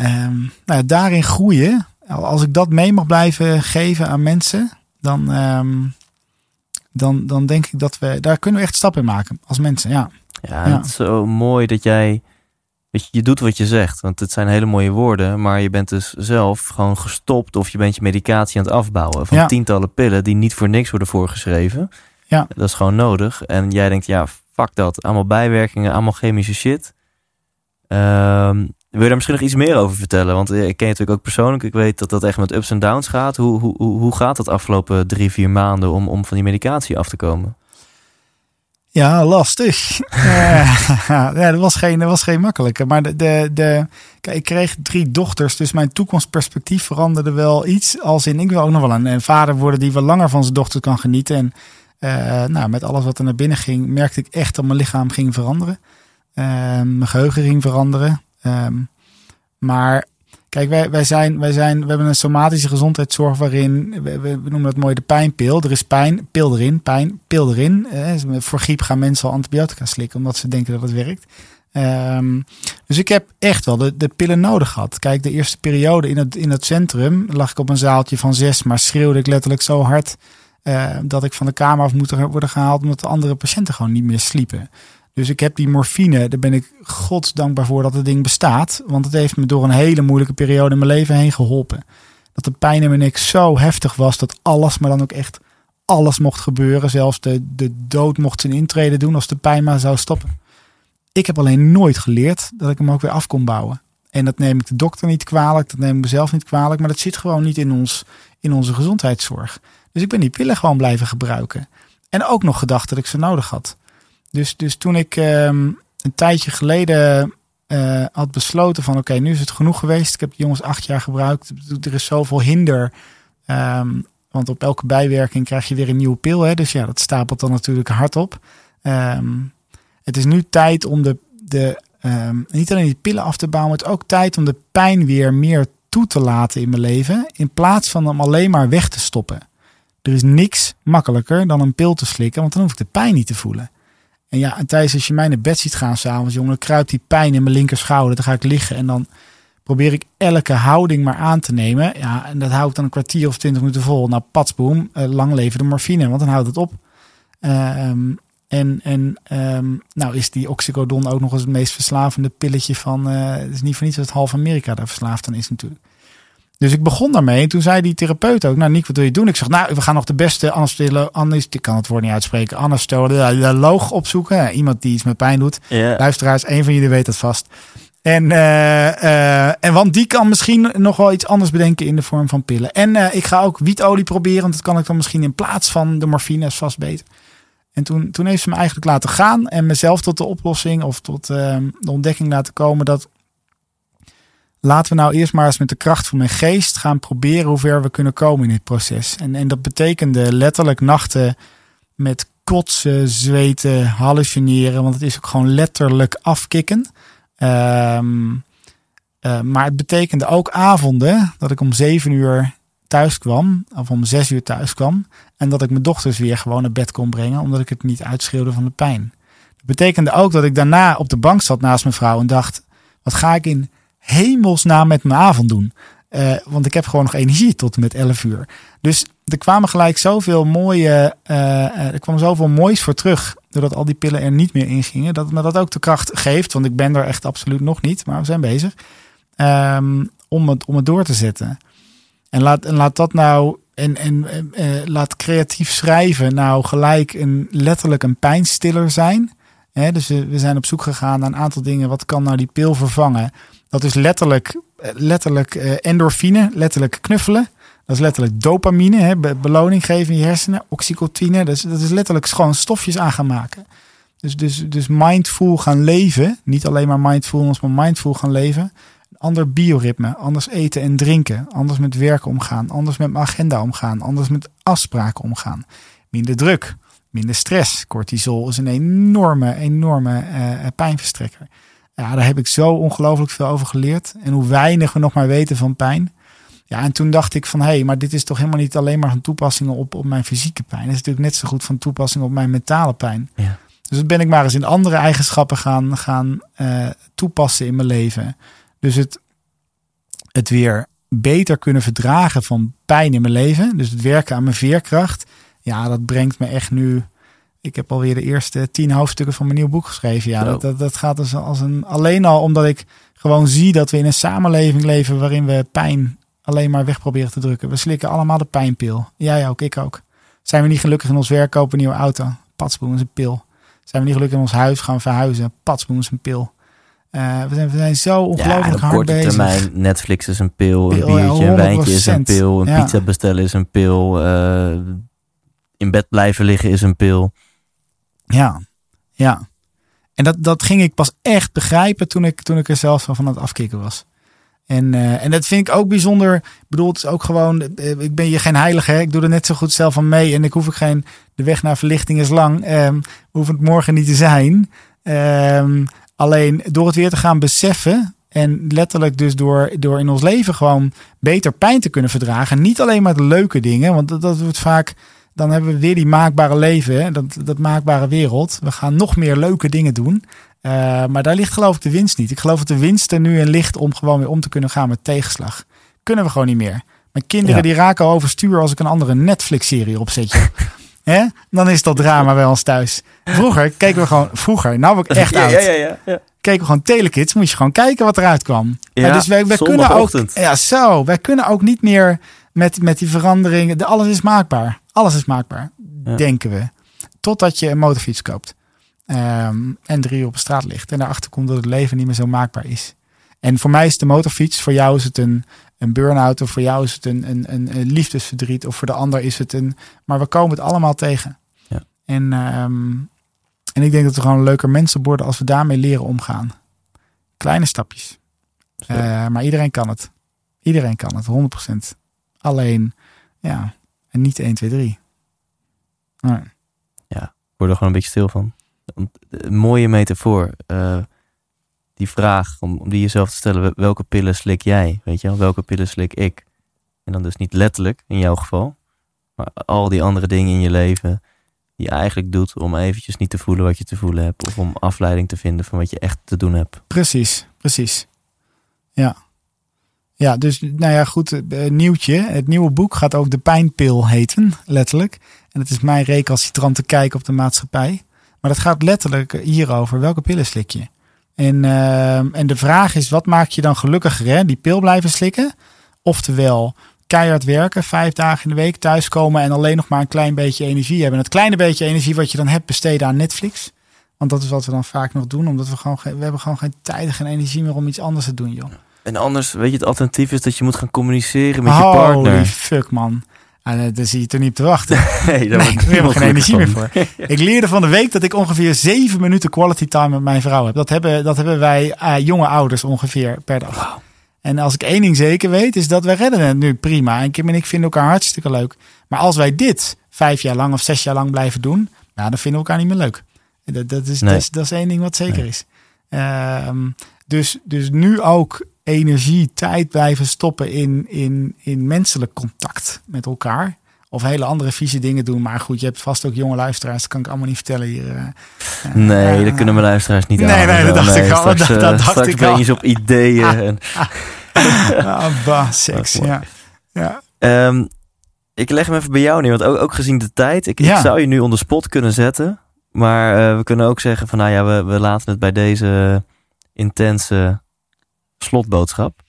um, nou, daarin groeien. Als ik dat mee mag blijven geven aan mensen, dan, um, dan, dan denk ik dat we daar kunnen we echt stappen in maken als mensen. Ja, ja, ja. het is zo mooi dat jij Weet je, je doet wat je zegt, want het zijn hele mooie woorden, maar je bent dus zelf gewoon gestopt of je bent je medicatie aan het afbouwen van tientallen pillen die niet voor niks worden voorgeschreven. Ja. Dat is gewoon nodig. En jij denkt, ja, fuck dat. Allemaal bijwerkingen, allemaal chemische shit. Um, wil je daar misschien nog iets meer over vertellen? Want ik ken je natuurlijk ook persoonlijk. Ik weet dat dat echt met ups en downs gaat. Hoe, hoe, hoe gaat dat afgelopen drie, vier maanden om, om van die medicatie af te komen? Ja, lastig. ja, dat was geen, dat was geen makkelijke. Maar de, de, de, kijk, ik kreeg drie dochters, dus mijn toekomstperspectief veranderde wel iets. Als in, ik wil ook nog wel een, een vader worden die wel langer van zijn dochter kan genieten. En uh, nou, met alles wat er naar binnen ging, merkte ik echt dat mijn lichaam ging veranderen. Uh, mijn geheugen ging veranderen. Um, maar Kijk, wij, wij, zijn, wij, zijn, we hebben een somatische gezondheidszorg waarin, we, noemen dat mooi de pijnpil. Er is pijn, pil erin, pijn, pil erin. Eh, voor griep gaan mensen al antibiotica slikken omdat ze denken dat het werkt. Um, dus ik heb echt wel de, pillen nodig gehad. Kijk, de eerste periode in het, in het centrum lag ik op een zaaltje van zes, maar schreeuwde ik letterlijk zo hard uh, dat ik van de kamer af moet worden gehaald omdat de andere patiënten gewoon niet meer sliepen. Dus ik heb die morfine, daar ben ik godsdankbaar voor dat het ding bestaat. Want het heeft me door een hele moeilijke periode in mijn leven heen geholpen. Dat de pijn in mijn nek zo heftig was dat alles, maar dan ook echt alles mocht gebeuren. Zelfs de, de dood mocht zijn intrede doen als de pijn maar zou stoppen. Ik heb alleen nooit geleerd dat ik hem ook weer af kon bouwen. En dat neem ik de dokter niet kwalijk, dat neem ik mezelf niet kwalijk. Maar dat zit gewoon niet in, ons, in onze gezondheidszorg. Dus ik ben die pillen gewoon blijven gebruiken. En ook nog gedacht dat ik ze nodig had. Dus, dus toen ik um, een tijdje geleden uh, had besloten van oké, nu is het genoeg geweest. Ik heb de jongens acht jaar gebruikt. Er is zoveel hinder. Um, want op elke bijwerking krijg je weer een nieuwe pil. Hè? Dus ja, dat stapelt dan natuurlijk hard op. Um, het is nu tijd om de, de niet alleen die pillen af te bouwen, maar het ook tijd om de pijn weer meer toe te laten in mijn leven. In plaats van hem alleen maar weg te stoppen. Er is niks makkelijker dan een pil te slikken, want dan hoef ik de pijn niet te voelen. En ja, en tijdens als je mij naar bed ziet gaan s'avonds, jongen, kruipt die pijn in mijn linkerschouder. Dan ga ik liggen en dan probeer ik elke houding maar aan te nemen. Ja, en dat houdt dan een kwartier of twintig minuten vol. Nou, patsboom, uh, lang leven de morfine, want dan houdt het op. Um, en en um, nou is die oxycodon ook nog eens het meest verslavende pilletje van... Uh, het is niet voor niets dat half Amerika daar verslaafd aan is natuurlijk. Dus ik begon daarmee. En toen zei die therapeut ook, nou Nick, wat wil je doen? Ik zeg, nou, we gaan nog de beste anesthesioloog, ik kan het woord niet uitspreken, anesthesioloog opzoeken. Iemand die iets met pijn doet. Yeah. Luisteraars, een van jullie weet dat vast. En, uh, uh, en want die kan misschien nog wel iets anders bedenken in de vorm van pillen. En uh, ik ga ook wietolie proberen, want dat kan ik dan misschien in plaats van de morfine, vast beter. En toen, toen heeft ze me eigenlijk laten gaan en mezelf tot de oplossing of tot ehm, de ontdekking laten komen dat laten we nou eerst maar eens met de kracht van mijn geest gaan proberen hoe ver we kunnen komen in dit proces. En, en dat betekende letterlijk nachten met kotsen, zweten, hallucineren, want het is ook gewoon letterlijk afkicken. Um, uh, maar het betekende ook avonden dat ik om zeven uur thuis kwam, of om zes uur thuis kwam, en dat ik mijn dochters weer gewoon naar bed kon brengen, omdat ik het niet uitschreeuwde van de pijn. Dat betekende ook dat ik daarna op de bank zat naast mijn vrouw en dacht: wat ga ik in hemelsnaam met mijn avond doen? Uh, want ik heb gewoon nog energie tot en met 11 uur. Dus er kwamen gelijk zoveel mooie, uh, er kwam zoveel moois voor terug. Doordat al die pillen er niet meer in gingen. Dat me dat ook de kracht geeft. Want ik ben er echt absoluut nog niet. Maar we zijn bezig. Um, om, het, om het door te zetten. En laat, en laat dat nou. En, en laat creatief schrijven nou gelijk een, letterlijk een pijnstiller zijn. Dus we zijn op zoek gegaan naar een aantal dingen. Wat kan nou die pil vervangen? Dat is letterlijk, eh, letterlijk uh, endorfine, letterlijk knuffelen. Dat is letterlijk dopamine, hè, beloning geven in je hersenen. Oxycotine, dat is, dat is letterlijk gewoon stofjes aan gaan maken. Dus, dus, dus mindful gaan leven. Niet alleen maar mindfulness, maar mindful gaan leven. Ander bioritme, anders eten en drinken. Anders met werken omgaan. Anders met mijn agenda omgaan. Anders met afspraken omgaan. Minder druk, minder stress. Cortisol is een enorme, enorme uh, pijnverstrekker. Ja, daar heb ik zo ongelooflijk veel over geleerd. En hoe weinig we nog maar weten van pijn. Ja, en toen dacht ik van, hé, hey, maar dit is toch helemaal niet alleen maar van toepassing op, op mijn fysieke pijn. Het is natuurlijk net zo goed van toepassing op mijn mentale pijn. Ja. Dus dat ben ik maar eens in andere eigenschappen gaan, gaan eh, toepassen in mijn leven. Dus het, het weer beter kunnen verdragen van pijn in mijn leven. Dus het werken aan mijn veerkracht. Ja, dat brengt me echt nu. Ik heb alweer de eerste tien hoofdstukken van mijn nieuw boek geschreven. Ja, dat, dat, dat gaat als, als een. Alleen al omdat ik gewoon zie dat we in een samenleving leven waarin we pijn alleen maar weg proberen te drukken. We slikken allemaal de pijnpil. Jij ook, ik ook. Zijn we niet gelukkig in ons werk, kopen een nieuwe auto. Patsboom is een pil. Zijn we niet gelukkig in ons huis, gaan verhuizen. Patsboom is een pil. Eh, we, zijn, we zijn zo Ja, ongelooflijk op hard korte bezig. termijn, Netflix is een pil, een ja, biertje, een wijntje is een 100%. pil, een Ja. pizza bestellen is een pil, eh, in bed blijven liggen is een pil. Ja, ja. En dat, dat ging ik pas echt begrijpen toen ik, toen ik er zelf van aan het afkicken was. En, eh, en dat vind ik ook bijzonder. Ik bedoel, het is ook gewoon. eh, Ik ben je geen heilige. Ik doe er net zo goed zelf aan mee. En ik hoef ook geen. De weg naar verlichting is lang. Ehm hoef het morgen niet te zijn. Ehm, alleen door het weer te gaan beseffen. En letterlijk dus door, door in ons leven gewoon beter pijn te kunnen verdragen. Niet alleen maar de leuke dingen. Want dat, dat wordt vaak. Dan hebben we weer die maakbare leven. Hè? Dat, dat maakbare wereld. We gaan nog meer leuke dingen doen. Uh, maar daar ligt geloof ik de winst niet. Ik geloof dat de winst er nu in ligt om gewoon weer om te kunnen gaan met tegenslag. Kunnen we gewoon niet meer. Mijn kinderen Ja. die raken overstuur als ik een andere Netflix-serie opzet. Hè? Dan is dat drama bij ons thuis. Vroeger keken we gewoon, vroeger, nou ik echt oud. ja, ja, ja. Keken we gewoon telekids, moest je gewoon kijken wat eruit kwam. Ja, dus wij, wij kunnen ook, ja zo, wij kunnen ook niet meer met, met die veranderingen. De, alles is maakbaar. Alles is maakbaar, Ja. denken we. Totdat je een motorfiets koopt. Ehm, en drie uur op de straat ligt. En daarachter komt dat het leven niet meer zo maakbaar is. En voor mij is de motorfiets, voor jou is het een, een burn-out. Of voor jou is het een, een, een, een liefdesverdriet. Of voor de ander is het een... Maar we komen het allemaal tegen. Ja. En, ehm, en ik denk dat we gewoon leuker mensen worden als we daarmee leren omgaan. Kleine stapjes. Eh, maar iedereen kan het. Iedereen kan het, 100%. Alleen, ja, en niet 1, 2, 3. Nee. Ik word er gewoon een beetje stil van. Want, eh, Een mooie metafoor. eh, die vraag om, om die jezelf te stellen. wel- Welke pillen slik jij? Weet je wel? Welke pillen slik ik? En dan dus niet letterlijk in jouw geval. Maar al die andere dingen in je leven. Die je eigenlijk doet om eventjes niet te voelen wat je te voelen hebt. Of om afleiding te vinden van wat je echt te doen hebt. Precies, precies. Ja. Ja, dus nou ja, goed, eh, nieuwtje. Het nieuwe boek gaat ook de pijnpil heten, letterlijk. En het is mijn recalcitrante kijk op de maatschappij. Maar het gaat letterlijk hierover, welke pillen slik je? En, ehm, en de vraag is, wat maakt je dan gelukkiger? Hè? Die pil blijven slikken? Oftewel, keihard werken, vijf dagen in de week thuiskomen en alleen nog maar een klein beetje energie hebben. En het kleine beetje energie wat je dan hebt besteden aan Netflix. Want dat is wat we dan vaak nog doen, omdat we gewoon we hebben gewoon geen tijd en energie meer om iets anders te doen, joh. En anders, weet je, het alternatief is dat je moet gaan communiceren met je Holy partner. fuck, man. En uh, daar zie je er niet op te wachten. Nee, daar Nee, we hebben niemand geen energie meer voor. Ik leerde van de week dat ik ongeveer zeven minuten quality time met mijn vrouw heb. Dat hebben, dat hebben wij eh, jonge ouders ongeveer per dag. En als ik één ding zeker weet, is dat wij redden het nu prima. En Kim en ik vinden elkaar hartstikke leuk. Maar als wij dit vijf jaar lang of zes jaar lang blijven doen, nou, dan vinden we elkaar niet meer leuk. Dat, dat, is, Nee. dat, is, dat is één ding wat zeker Nee. is. Ehm, dus, dus nu ook energie, tijd blijven stoppen in, in, in menselijk contact met elkaar. Of hele andere vieze dingen doen. Maar goed, je hebt vast ook jonge luisteraars. Dat kan ik allemaal niet vertellen hier. eh. Eh, Nee, eh, dat kunnen mijn luisteraars niet Nee, aan. nee, dat dacht ik al. Straks, Dat- eh, dat dacht straks ik breng al. je ze op ideeën. En, Ah, bah, seks. Ja. ja. Ehm, ik leg hem even bij jou neer, want ook, ook gezien de tijd. Ik, Ja. ik zou je nu on the spot kunnen zetten. Maar eh, we kunnen ook zeggen van, nou ja, we, we laten het bij deze intense slotboodschap.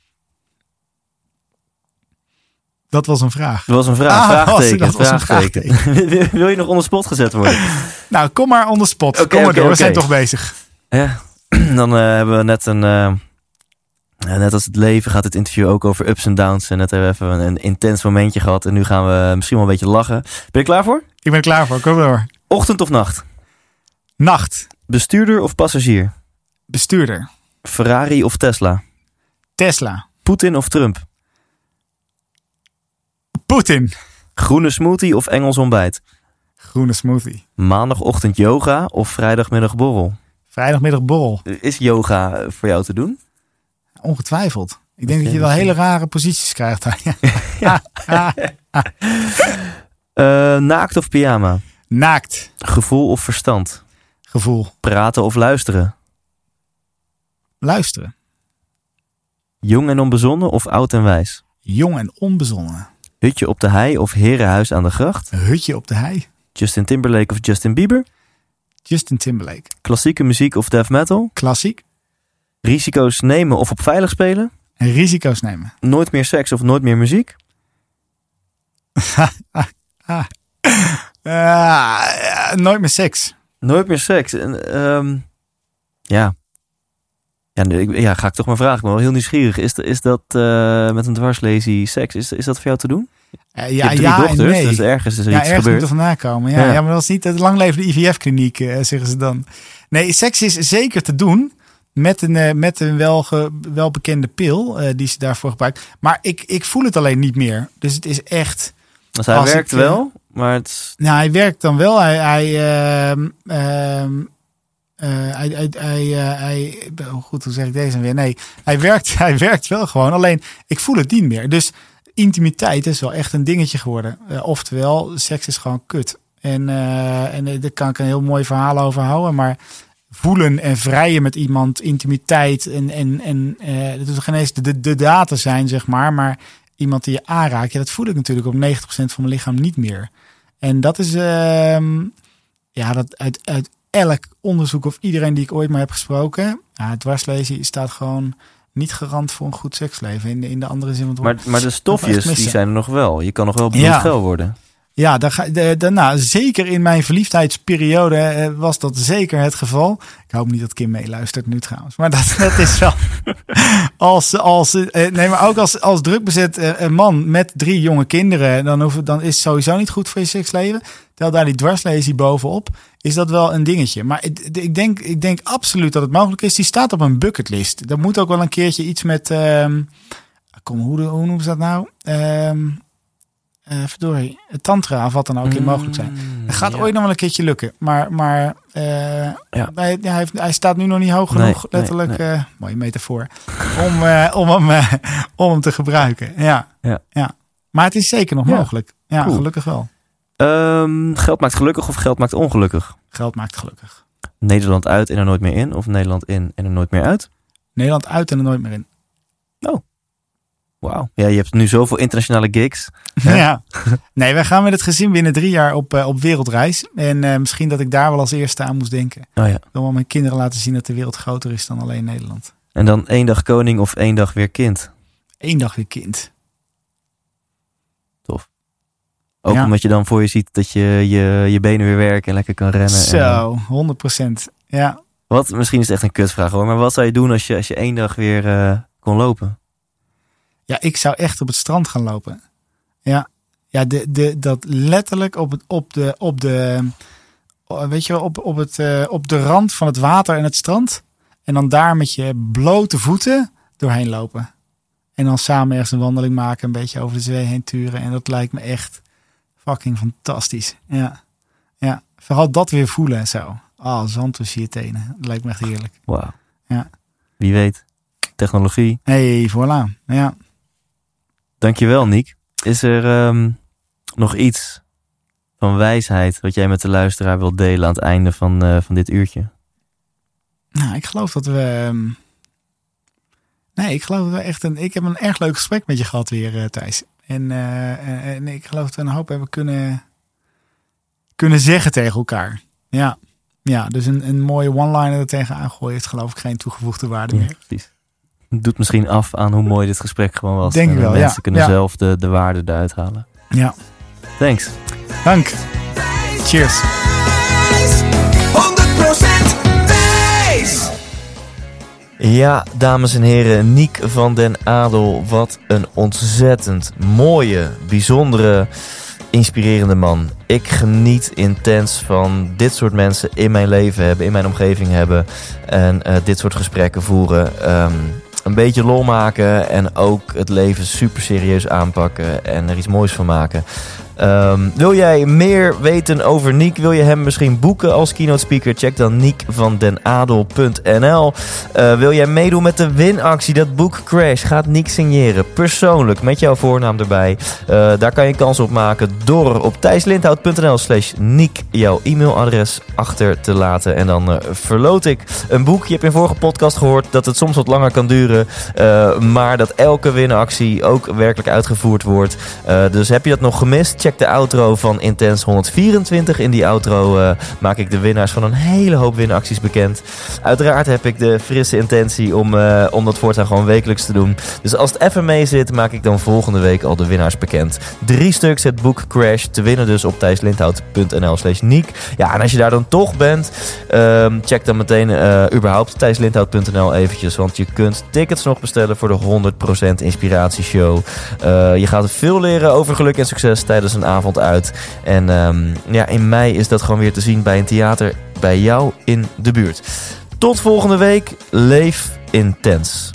Dat was een vraag. Dat was een vraag, Ah, vraagteken. dat was een vraagteken. Wil- je nog on the spot gezet worden? Nou, kom maar on the spot. Kom maar door. We zijn toch bezig. Ja, dan eh, hebben we net een... eh, net als het leven gaat het interview ook over ups en downs. En net hebben we even een, een intens momentje gehad. En nu gaan we misschien wel een beetje lachen. Ben je klaar voor? Ik ben er klaar voor. Kom door. Ochtend of nacht? Nacht. Bestuurder of passagier? Bestuurder. Ferrari of Tesla? Tesla. Poetin of Trump? Poetin. Groene smoothie of Engels ontbijt? Groene smoothie. Maandagochtend yoga of vrijdagmiddag borrel? Vrijdagmiddag borrel. Is yoga eh, voor jou te doen? Ongetwijfeld. Ik denk dat je wel hele rare posities krijgt. Ja. Eh, naakt of pyjama? Naakt. Gevoel of verstand? Gevoel. Praten of luisteren? Luisteren. Jong en onbezonnen of oud en wijs? Jong en onbezonnen. Hutje op de hei of herenhuis aan de gracht? Hutje op de hei. Justin Timberlake of Justin Bieber? Justin Timberlake. Klassieke muziek of death metal? Klassiek. Risico's nemen of op veilig spelen? En risico's nemen. Nooit meer seks of nooit meer muziek? Ah, nooit meer seks. Nooit meer seks. En, ehm, ja. Ja, nu, ik- ja, ga ik toch maar vragen. Ik ben wel heel nieuwsgierig. Is, is dat eh, met een dwarslesie seks? Is, is dat voor jou te doen? Je ja, ja dochters, nee. dus ergens is er ja, iets ergens moet gebeurd. er vandaan komen. Ja, Ja. ja. maar dat is niet de langlevende IVF-kliniek, eh, zeggen ze dan. Nee, seks is zeker te doen. Met een, met een welge, welbekende pil die ze daarvoor gebruikt. Maar ik, ik voel het alleen niet meer. Dus het is echt... Dus hij werkt ik, wel, maar het. Nou, hij werkt dan wel. Hij, hij, ehm, ehm, eh, hij, hij, hij, eh, oh, goed, hoe zeg ik deze weer? Nee, hij werkt, hij werkt wel gewoon. Alleen, ik voel het niet meer. Dus intimiteit is wel echt een dingetje geworden. Eh, oftewel, seks is gewoon kut. En, eh, en eh, daar kan ik een heel mooi verhaal over houden. Maar voelen en vrijen met iemand, intimiteit en, en, en eh dat hoeft geen eens de, de, de data zijn, zeg maar. Maar iemand die je aanraakt, ja, dat voel ik natuurlijk op 90% van mijn lichaam niet meer. En dat is, ehm, ja, dat uit, uit elk onderzoek of iedereen die ik ooit maar heb gesproken, ja, het dwarslezen staat gewoon niet garant voor een goed seksleven. In de, in de andere zin. Maar, maar de stofjes, die zijn er nog wel. Je kan nog wel Ja. bloedgeil worden. Ja, daar ga, de, de- nou, zeker in mijn verliefdheidsperiode eh, was dat zeker het geval. Ik hoop niet dat Kim meeluistert nu trouwens. Maar dat, dat is wel... als, als, eh, nee, maar ook als, als drukbezet eh, een man met drie jonge kinderen... Dan, hoef, dan is het sowieso niet goed voor je seksleven. Tel daar die dwarslesie bovenop. Is dat wel een dingetje. Maar ik, ik, denk, ik denk absoluut dat het mogelijk is. Die staat op een bucketlist. Dat moet ook wel een keertje iets met... ehm, kom, hoe, hoe noemen ze dat nou? Eh verdorie, tantra of wat dan ook in mogelijk zijn. Het gaat Mm, Ja. ooit nog wel een keertje lukken. Maar, maar eh, hij, ja, hij, heeft, hij staat nu nog niet hoog genoeg. nee, letterlijk, nee. eh, mooie metafoor. Om, om, hem, om hem te gebruiken. Ja. Ja. Maar het is zeker nog mogelijk. Ja, Cool. gelukkig wel. Ehm, geld maakt gelukkig of geld maakt ongelukkig? Geld maakt gelukkig. Nederland uit en er nooit meer in? Of Nederland in en er nooit meer uit? Nederland uit en er nooit meer in. Wauw. Ja, je hebt nu zoveel internationale gigs. Ja. Nee, wij gaan met het gezin binnen drie jaar op, eh, op wereldreis. En eh, misschien dat ik daar wel als eerste aan moest denken. Oh ja. Ik wil mijn kinderen laten zien dat de wereld groter is dan alleen Nederland. En dan één dag koning of één dag weer kind. Eén dag weer kind. Ook Ja. omdat je dan voor je ziet dat je, je je benen weer werken en lekker kan rennen. En- Zo, 100 procent. Ja. wat, misschien is het echt een kutvraag hoor, maar wat zou je doen als je, als je één dag weer eh, kon lopen? ja, ik zou echt op het strand gaan lopen. Ja, ja de, de, dat letterlijk op, het, op de, op de, weet je wel, op, op, het, eh, op de rand van het water en het strand. En dan daar met je blote voeten doorheen lopen. En dan samen ergens een wandeling maken, een beetje over de zee heen turen. En dat lijkt me echt fucking fantastisch. Ja, ja. vooral dat weer voelen en zo. Ah, zand tussen je tenen. Dat lijkt me echt heerlijk. Wauw. Ja. Wie weet. Technologie. hey, voilà. Ja. Dankjewel, Niek. Is er ehm, nog iets van wijsheid wat jij met de luisteraar wilt delen aan het einde van, eh, van dit uurtje? Nou, ik geloof dat we. ehm, Nee, ik geloof dat we echt een. Ik heb een erg leuk gesprek met je gehad weer, eh, Thijs. En, eh, en, en ik geloof dat we een hoop hebben kunnen. kunnen zeggen tegen elkaar. Ja. Ja, dus een, een mooie one-liner er tegenaan gooien heeft, geloof ik, geen toegevoegde waarde Ja, meer. precies. Het doet misschien af aan hoe mooi dit gesprek gewoon was. Denk En ik wel, Mensen ja. kunnen Ja. zelf de, de waarde eruit halen. Ja. Thanks. Dank. Cheers. Ja, dames en heren, Niek van den Adel. Wat een ontzettend mooie, bijzondere, inspirerende man. Ik geniet intens van dit soort mensen in mijn leven hebben, in mijn omgeving hebben. En eh, dit soort gesprekken voeren. Ehm, een beetje lol maken en ook het leven super serieus aanpakken en er iets moois van maken. Ehm, wil jij meer weten over Niek? Wil je hem misschien boeken als keynote speaker? Check dan niekvandenadel.nl. Uh, wil jij meedoen met de winactie? Dat boek Crash gaat Niek signeren. Persoonlijk, met jouw voornaam erbij. Uh, daar kan je kans op maken door op thijslindhout.nl slash Niek jouw e-mailadres achter te laten. En dan uh, verloot ik een boek. Je hebt in vorige podcast gehoord dat het soms wat langer kan duren. maar dat elke winactie ook werkelijk uitgevoerd wordt. dus heb je dat nog gemist? Check de outro van Intense 124. In die outro uh, maak ik de winnaars van een hele hoop winacties bekend. Uiteraard heb ik de frisse intentie om, uh, om dat voortaan gewoon wekelijks te doen. Dus als het even mee zit, maak ik dan volgende week al de winnaars bekend. Drie stuks het boek Crash te winnen dus op thijslindhout.nl slash niek. Ja, en als je daar dan toch bent, uh, check dan meteen uh, überhaupt thijslindhout.nl eventjes. Want je kunt tickets nog bestellen voor de 100% inspiratieshow. je gaat veel leren over geluk en succes tijdens een avond uit. En um, ja, in mei is dat gewoon weer te zien bij een theater bij jou in de buurt. Tot volgende week. Leef intens.